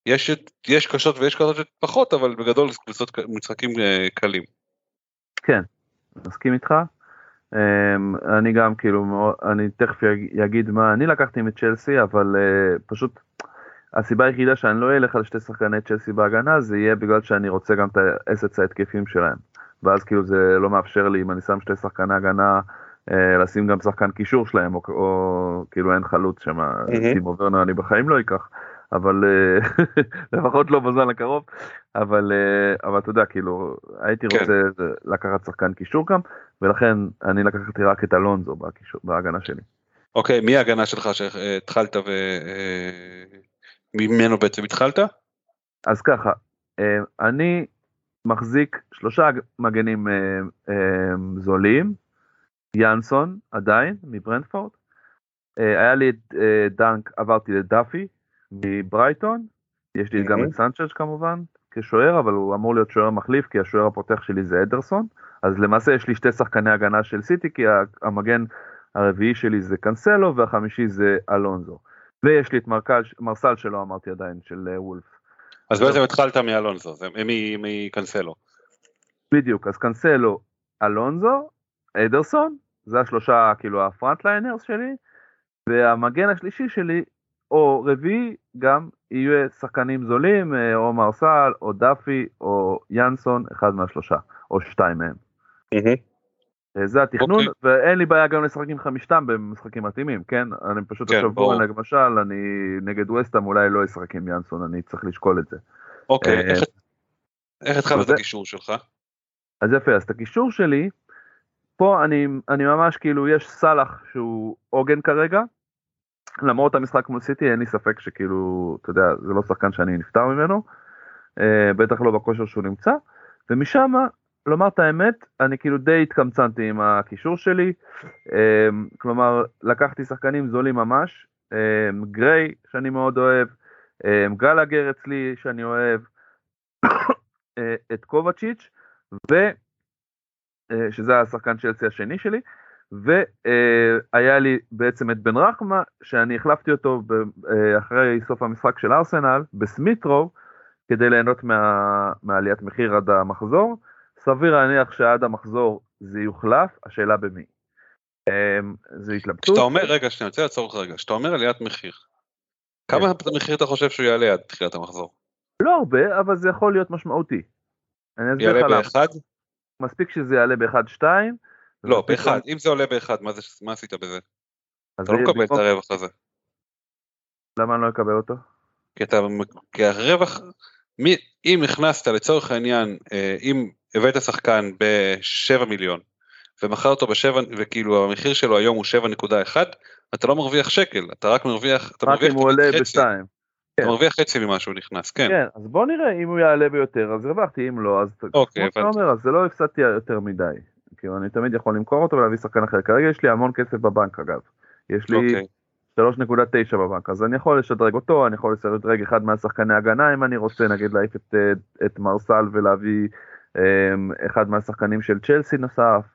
יש, את- יש קשות ויש קשות פחות, אבל בגדול זה קבוצות משחקים אה, קלים. מסכים איתך. Um, אני גם כאילו אני תכף אגיד מה אני לקחתי מצ'לסי אבל uh, פשוט הסיבה היחידה שאני לא אלך על שתי שחקני צ'לסי בהגנה זה יהיה בגלל שאני רוצה גם את האסץ ההתקפים שלהם ואז כאילו זה לא מאפשר לי אם אני שם שתי שחקני הגנה אה, לשים גם שחקן קישור שלהם, או, או כאילו אין חלוץ שם, מהמם. טימו ורנר אני בחיים לא אקח, אבל אה, לפחות לא בזמן הקרוב, אבל, אה, אבל אתה יודע, כאילו, הייתי כן. רוצה לקחת שחקן קישור גם, ולכן אני לקחתי רק את אלונזו בהגנה שלי. אוקיי, מי ההגנה שלך שהתחלת וממנו בעצם התחלת? אז ככה, אה, אני מחזיק שלושה מגנים אה, אה, זולים, יאנסון עדיין מברנדפורד, היה לי את דנק, עברתי לדאפי מברייטון, יש לי גם. את סנצ'ז כמובן כשוער, אבל הוא אמור להיות שוער מחליף כי השוער הפותח שלי זה אדרסון, אז למעשה יש לי שתי שחקני הגנה של סיטי כי המגן הרביעי שלי זה קאנסלו והחמישי זה אלונזו. ויש לי את מרסל שלא אמרתי עדיין, של אה, וולף. אז בעצם התחלת מאלונזו, מקנסלו. בדיוק, אז קאנסלו, אלונזו, אדרסון, זה השלושה כאילו ה front liners שלי, והמגן השלישי שלי, או רביעי, גם יהיו שחקנים זולים, אה, או מרסל, או דאפי, או ינסון, אחד מהשלושה, או שתיים מהם. אה, זה התכנון, אוקיי. ואין לי בעיה גם לשחק עם חמישתם במשחקים מתאימים, כן? אני פשוט כן, השבוע, ברור. למשל, אני נגד וסטאם אולי לא אשחק עם ינסון, אני צריך לשקול את זה. אוקיי, אה, איך- התחלת את הקישור שלך? אז יפה, אז את הקישור שלי, פה אני, אני ממש כאילו, יש סאלח שהוא עוגן כרגע, למרות המשחק מול סיטי, אין לי ספק שכאילו, אתה יודע, זה לא שחקן שאני נפטר ממנו, אה, בטח לא בכושר שהוא נמצא, ומשם, לומר את האמת, אני כאילו די התקמצנתי עם הקישור שלי, אה, כלומר, לקחתי שחקנים זולים ממש, אה, גריי, שאני מאוד אוהב, אה, גלגר אצלי, שאני אוהב, אה, את קובצ'יץ', ו... אה, שזה השחקן צ'לסי השני שלי, והיה לי בעצם את בן רחמה, שאני החלפתי אותו אה, אחרי סוף המשחק של ארסנל, בסמיטרו, כדי ליהנות מה, מעליית מחיר עד המחזור. סביר להניח שעד המחזור זה יוחלף, השאלה במי. אה, זה התלבטות. כשאתה אומר, רגע, שנייה, אני רוצה לעצור אותך רגע, כשאתה אומר עליית מחיר, כמה כן. מחיר אתה חושב שהוא יעלה עד תחילת המחזור? לא הרבה, אבל זה יכול להיות משמעותי. אני אסביר לך למה. באחד? מספיק שזה יעלה באחד-שתיים. לא, באחד, אם זה עולה באחד, מה זה- מה עשית בזה? אתה לא מקבל את הרווח הזה. למה אני לא אקבל אותו? כי אתה, כי הרווח, מי, אם הכנסת לצורך העניין, אה, אם הבאת שחקן ב-7 מיליון ומכר אותו ב-7, וכאילו המחיר שלו היום הוא 7.1, אתה לא מרוויח שקל, אתה רק מרוויח, אתה רק מרוויח אם הוא עולה חצי, בשתיים. אתה כן. מרוויח חצי ממה שהוא נכנס, כן. כן, אז בוא נראה, אם הוא יעלה ביותר אז הרווחתי, אם לא, אז אוקיי, כמו שאתה. אומר, אז זה לא הפסדתי יותר מדי. כאילו, אני תמיד יכול למכור אותו ולהביא שחקן אחר. כרגע יש לי המון כסף בבנק אגב. יש לי אוקיי, 3.9 בבנק, אז אני יכול לשדרג אותו, אני יכול לשדרג אחד מהשחקני הגנה אם אני רוצה, נגיד להעיף את, אה, את מרסל ולהביא אחד מהשחקנים של צ'לסי נוסף.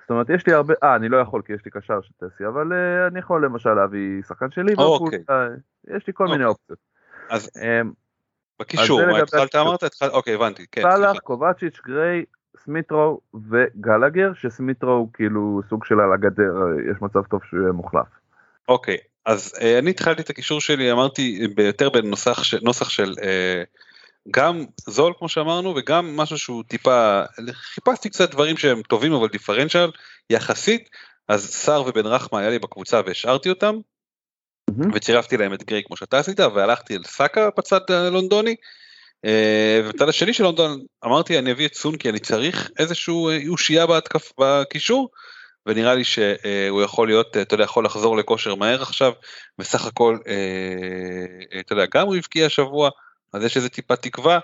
זאת אומרת, יש לי הרבה, אה, אני לא יכול כי יש לי קשר של צלסי, אבל אה, אני יכול למשל להביא שחקן של ליברפול, אוקיי. אה, יש לי כל מיני אוקיי. אופציות. אז אמ, בקישור, אז מה התחלת. אמרת? אוקיי, הבנתי, כן, סאלח. קובצ'יץ', גריי, סמיטרו וגלגר, שסמיטרו הוא כאילו סוג של על הגדר, אה, יש מצב טוב שהוא יהיה מוחלף. אוקיי, אז אה, אני התחלתי את הקישור שלי, אמרתי, ב- יותר בנוסח של, נוסח של אה, גם זול כמו שאמרנו וגם משהו שהוא טיפה, חיפשתי קצת דברים שהם טובים אבל דיפרנציאל יחסית, אז סער ובן רחמה היה לי בקבוצה והשארתי אותם מהמם. וצירפתי להם את גריי כמו שאתה עשית והלכתי אל סאקה בצד הלונדוני. אה, ובצד השני של לונדון אמרתי אני אביא את סון כי אני צריך איזשהו אה, אושייה בהתקף בקישור ונראה לי שהוא יכול להיות אתה יודע יכול לחזור לכושר מהר עכשיו בסך הכל אה, אתה יודע גם הוא הבקיע השבוע אז יש איזה טיפה תקווה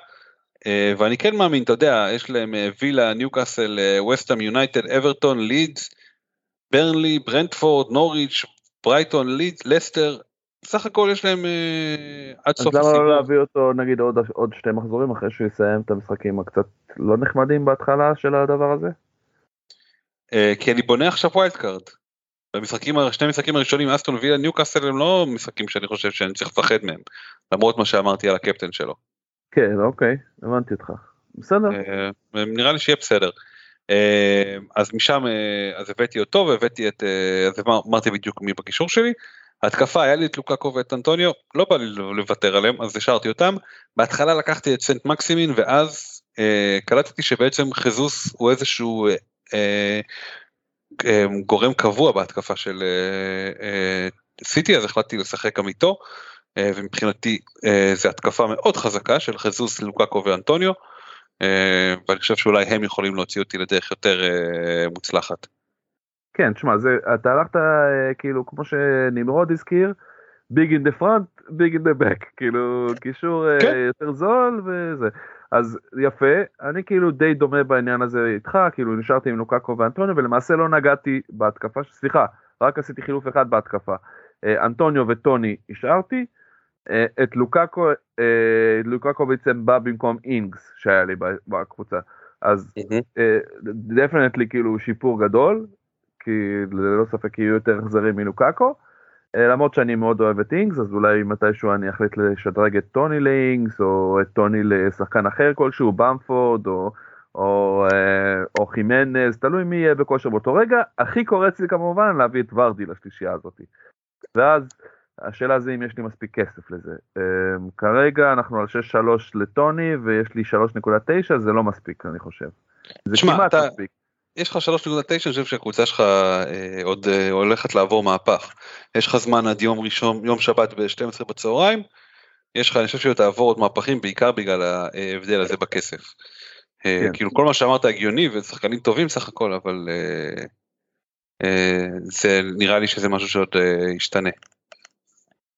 אה, ואני כן מאמין אתה יודע יש להם אה, וילה ניוקאסל אה, ווסטהאם יונייטד אברטון לידס ברנלי ברנטפורד נוריץ' ברייטון לידס לסטר סך הכל יש להם עד אז סוף למה הסיבוב. לא להביא אותו נגיד עוד, עוד שתי מחזורים אחרי שהוא יסיים את המשחקים הקצת לא נחמדים בהתחלה של הדבר הזה? כי אני בונה עכשיו wild card. במשחקים, שני המשחקים הראשונים אסטון וילה ניוקאסל הם לא משחקים שאני חושב שאני צריך לפחד מהם למרות מה שאמרתי על הקפטן שלו. כן, אוקיי, הבנתי אותך. בסדר. אה, נראה לי שיהיה בסדר. אה, אז משם אה, אז הבאתי אותו והבאתי את אה, אז אמר- אמרתי בדיוק מי בקישור שלי. התקפה היה לי את לוקאקו ואת אנטוניו לא בא לי לוותר עליהם אז השארתי אותם. בהתחלה לקחתי את סנט מקסימין ואז אה, קלטתי שבעצם חזוס הוא איזשהו אה, אה, גורם קבוע בהתקפה של אה, אה, סיטי אז החלטתי לשחק גם איתו אה, ומבחינתי אה, זו התקפה מאוד חזקה של ז'זוס לוקאקו ואנטוניו אה, ואני חושב שאולי הם יכולים להוציא אותי לדרך יותר אה, מוצלחת. כן, תשמע, זה, אתה הלכת אה, כאילו, כמו שנמרוד הזכיר, big in the front, big in the back, כאילו, קישור אה, כן. יותר זול וזה. אז יפה, אני כאילו די דומה בעניין הזה איתך, כאילו נשארתי עם לוקאקו ואנטוניו, ולמעשה לא נגעתי בהתקפה, סליחה, רק עשיתי חילוף אחד בהתקפה. אה, אנטוניו וטוני השארתי, אה, את לוקאקו, אה, לוקאקו בעצם בא במקום אינגס שהיה לי בקבוצה. אז definitely כאילו שיפור גדול, כי ללא ספק יהיו יותר החזרים מלוקאקו. אה, למרות שאני מאוד אוהב את אינגס, אז אולי מתישהו אני אחליט לשדרג את טוני לאינגס, או את טוני לשחקן אחר כלשהו, במפורד, או, או, אה, או חימנז, תלוי מי יהיה בכושר באותו רגע. הכי קורץ לי כמובן להביא את ורדי לשלישייה הזאת. ואז השאלה זה אם יש לי מספיק כסף לזה. אה, כרגע אנחנו על 6-3 לטוני, ויש לי 3.9, זה לא מספיק אני חושב. זה תשמע, כמעט אתה- מספיק. יש לך 3.9 אני חושב שהקבוצה שלך אה, עוד אה, הולכת לעבור מהפך. יש לך זמן עד יום ראשון, יום שבת ב-12 בצהריים. יש לך, אני חושב שתעבור עוד מהפכים בעיקר בגלל ההבדל הזה בכסף. אה, כן. כאילו כל מה שאמרת הגיוני ושחקנים טובים סך הכל אבל אה, אה, זה נראה לי שזה משהו שעוד אה, ישתנה.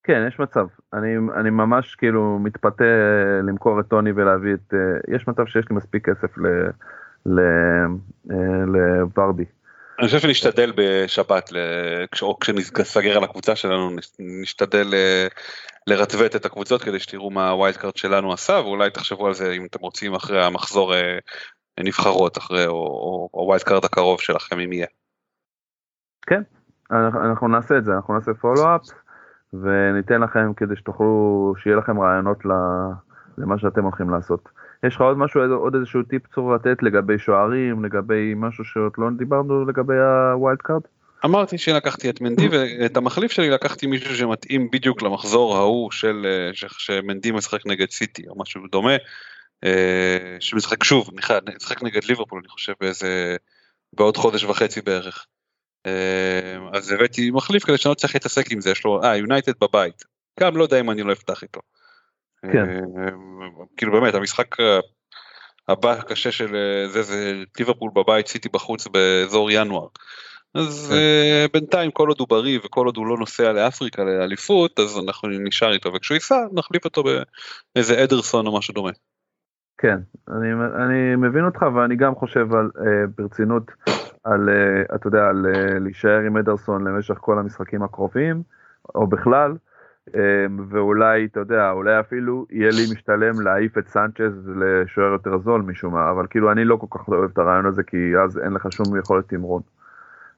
כן, יש מצב. אני, אני ממש כאילו מתפתה אה, למכור את טוני ולהביא את... אה, יש מצב שיש לי מספיק כסף ל, לוורדי. אני חושב שנשתדל בשבת, או כשנסגר על הקבוצה שלנו, נש- נשתדל אה, לרטווט את הקבוצות כדי שתראו מה ה wild card שלנו עשה, ואולי תחשבו על זה אם אתם רוצים אחרי המחזור אה, נבחרות, אחרי, או- ה wild card הקרוב שלכם אם יהיה. אנחנו, אנחנו נעשה את זה, אנחנו נעשה follow-up וניתן לכם כדי שתוכלו, שיהיה לכם רעיונות למה שאתם הולכים לעשות. יש לך עוד משהו, עוד איזשהו טיפ קצר לתת לגבי שוערים, לגבי משהו שעוד לא דיברנו לגבי ה wild card? אמרתי שלקחתי את מנדי ואת המחליף שלי לקחתי מישהו שמתאים בדיוק למחזור ההוא של אה, שמנדי משחק נגד סיטי או משהו דומה. אה, שמשחק שוב, נכנס- משחק נגד ליברפול אני חושב באיזה, בעוד חודש וחצי בערך. אה, אז הבאתי מחליף כדי שאני לא צריך להתעסק עם זה, יש לו, אה יונייטד בבית. גם לא יודע אם אני לא אפתח איתו. כן. אה, כאילו באמת המשחק הבא הקשה של אה, זה זה ליברפול בבית סיטי בחוץ באזור ינואר. אז כן. אה, בינתיים כל עוד הוא בריא וכל עוד הוא לא נוסע לאפריקה לאליפות אז אנחנו נשאר איתו וכשהוא ייסע נחליף אותו באיזה אדרסון או משהו דומה. כן, אני, אני מבין אותך ואני גם חושב על, אה, ברצינות על, אה, אתה יודע, על אה, להישאר עם אדרסון למשך כל המשחקים הקרובים, או בכלל, ואולי, אתה יודע, אולי אפילו יהיה לי משתלם להעיף את סנצ'ז לשוער יותר זול משום מה, אבל כאילו אני לא כל כך אוהב את הרעיון הזה, כי אז אין לך שום יכולת תמרון.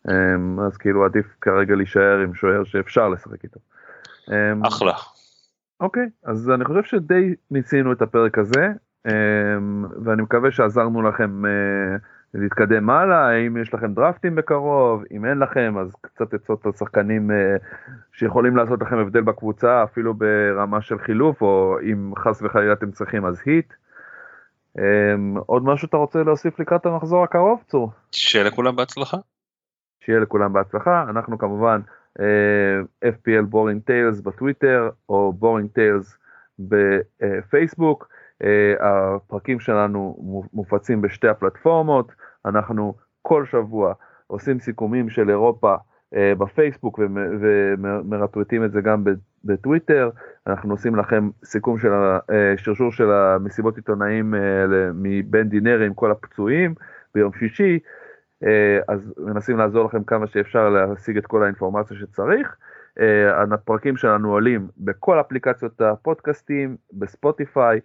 אה, אז כאילו עדיף כרגע להישאר עם שוער שאפשר לשחק איתו. אה, אחלה. אוקיי, אז אני חושב שדי מיצינו את הפרק הזה, אמ, ואני מקווה שעזרנו לכם אה, להתקדם הלאה, האם יש לכם דרפטים בקרוב, אם אין לכם אז קצת עצות לשחקנים אה, שיכולים לעשות לכם הבדל בקבוצה, אפילו ברמה של חילוף, או אם חס וחלילה אתם צריכים אז היט. אמ, עוד משהו אתה רוצה להוסיף לקראת המחזור הקרוב, צור? שיהיה לכולם בהצלחה. שיהיה לכולם בהצלחה, אנחנו כמובן FPL Boring Tales בטוויטר או Boring Tales בפייסבוק, הפרקים שלנו מופצים בשתי הפלטפורמות, אנחנו כל שבוע עושים סיכומים של אירופה אה, בפייסבוק ומ- ומרטווטים את זה גם בטוויטר, אנחנו עושים לכם סיכום של השרשור של המסיבות עיתונאים אה, מבן דינרי עם כל הפצועים ביום שישי. אה, אז מנסים לעזור לכם כמה שאפשר להשיג את כל האינפורמציה שצריך. אה, הפרקים שלנו עולים בכל אפליקציות הפודקאסטים, בספוטיפיי, אה,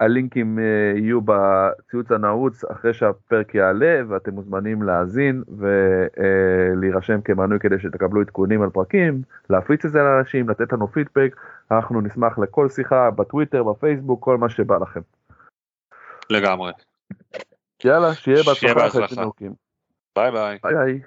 הלינקים אה, יהיו בציוץ הנעוץ אחרי שהפרק יעלה ואתם מוזמנים להאזין ולהירשם כמנוי כדי שתקבלו עדכונים על פרקים, להפיץ את זה לאנשים, לתת לנו פידבק, אנחנו נשמח לכל שיחה בטוויטר, בפייסבוק, כל מה שבא לכם. לגמרי. יאללה, שיהיה בהצלחה. נורקים. ביי ביי. ביי ביי.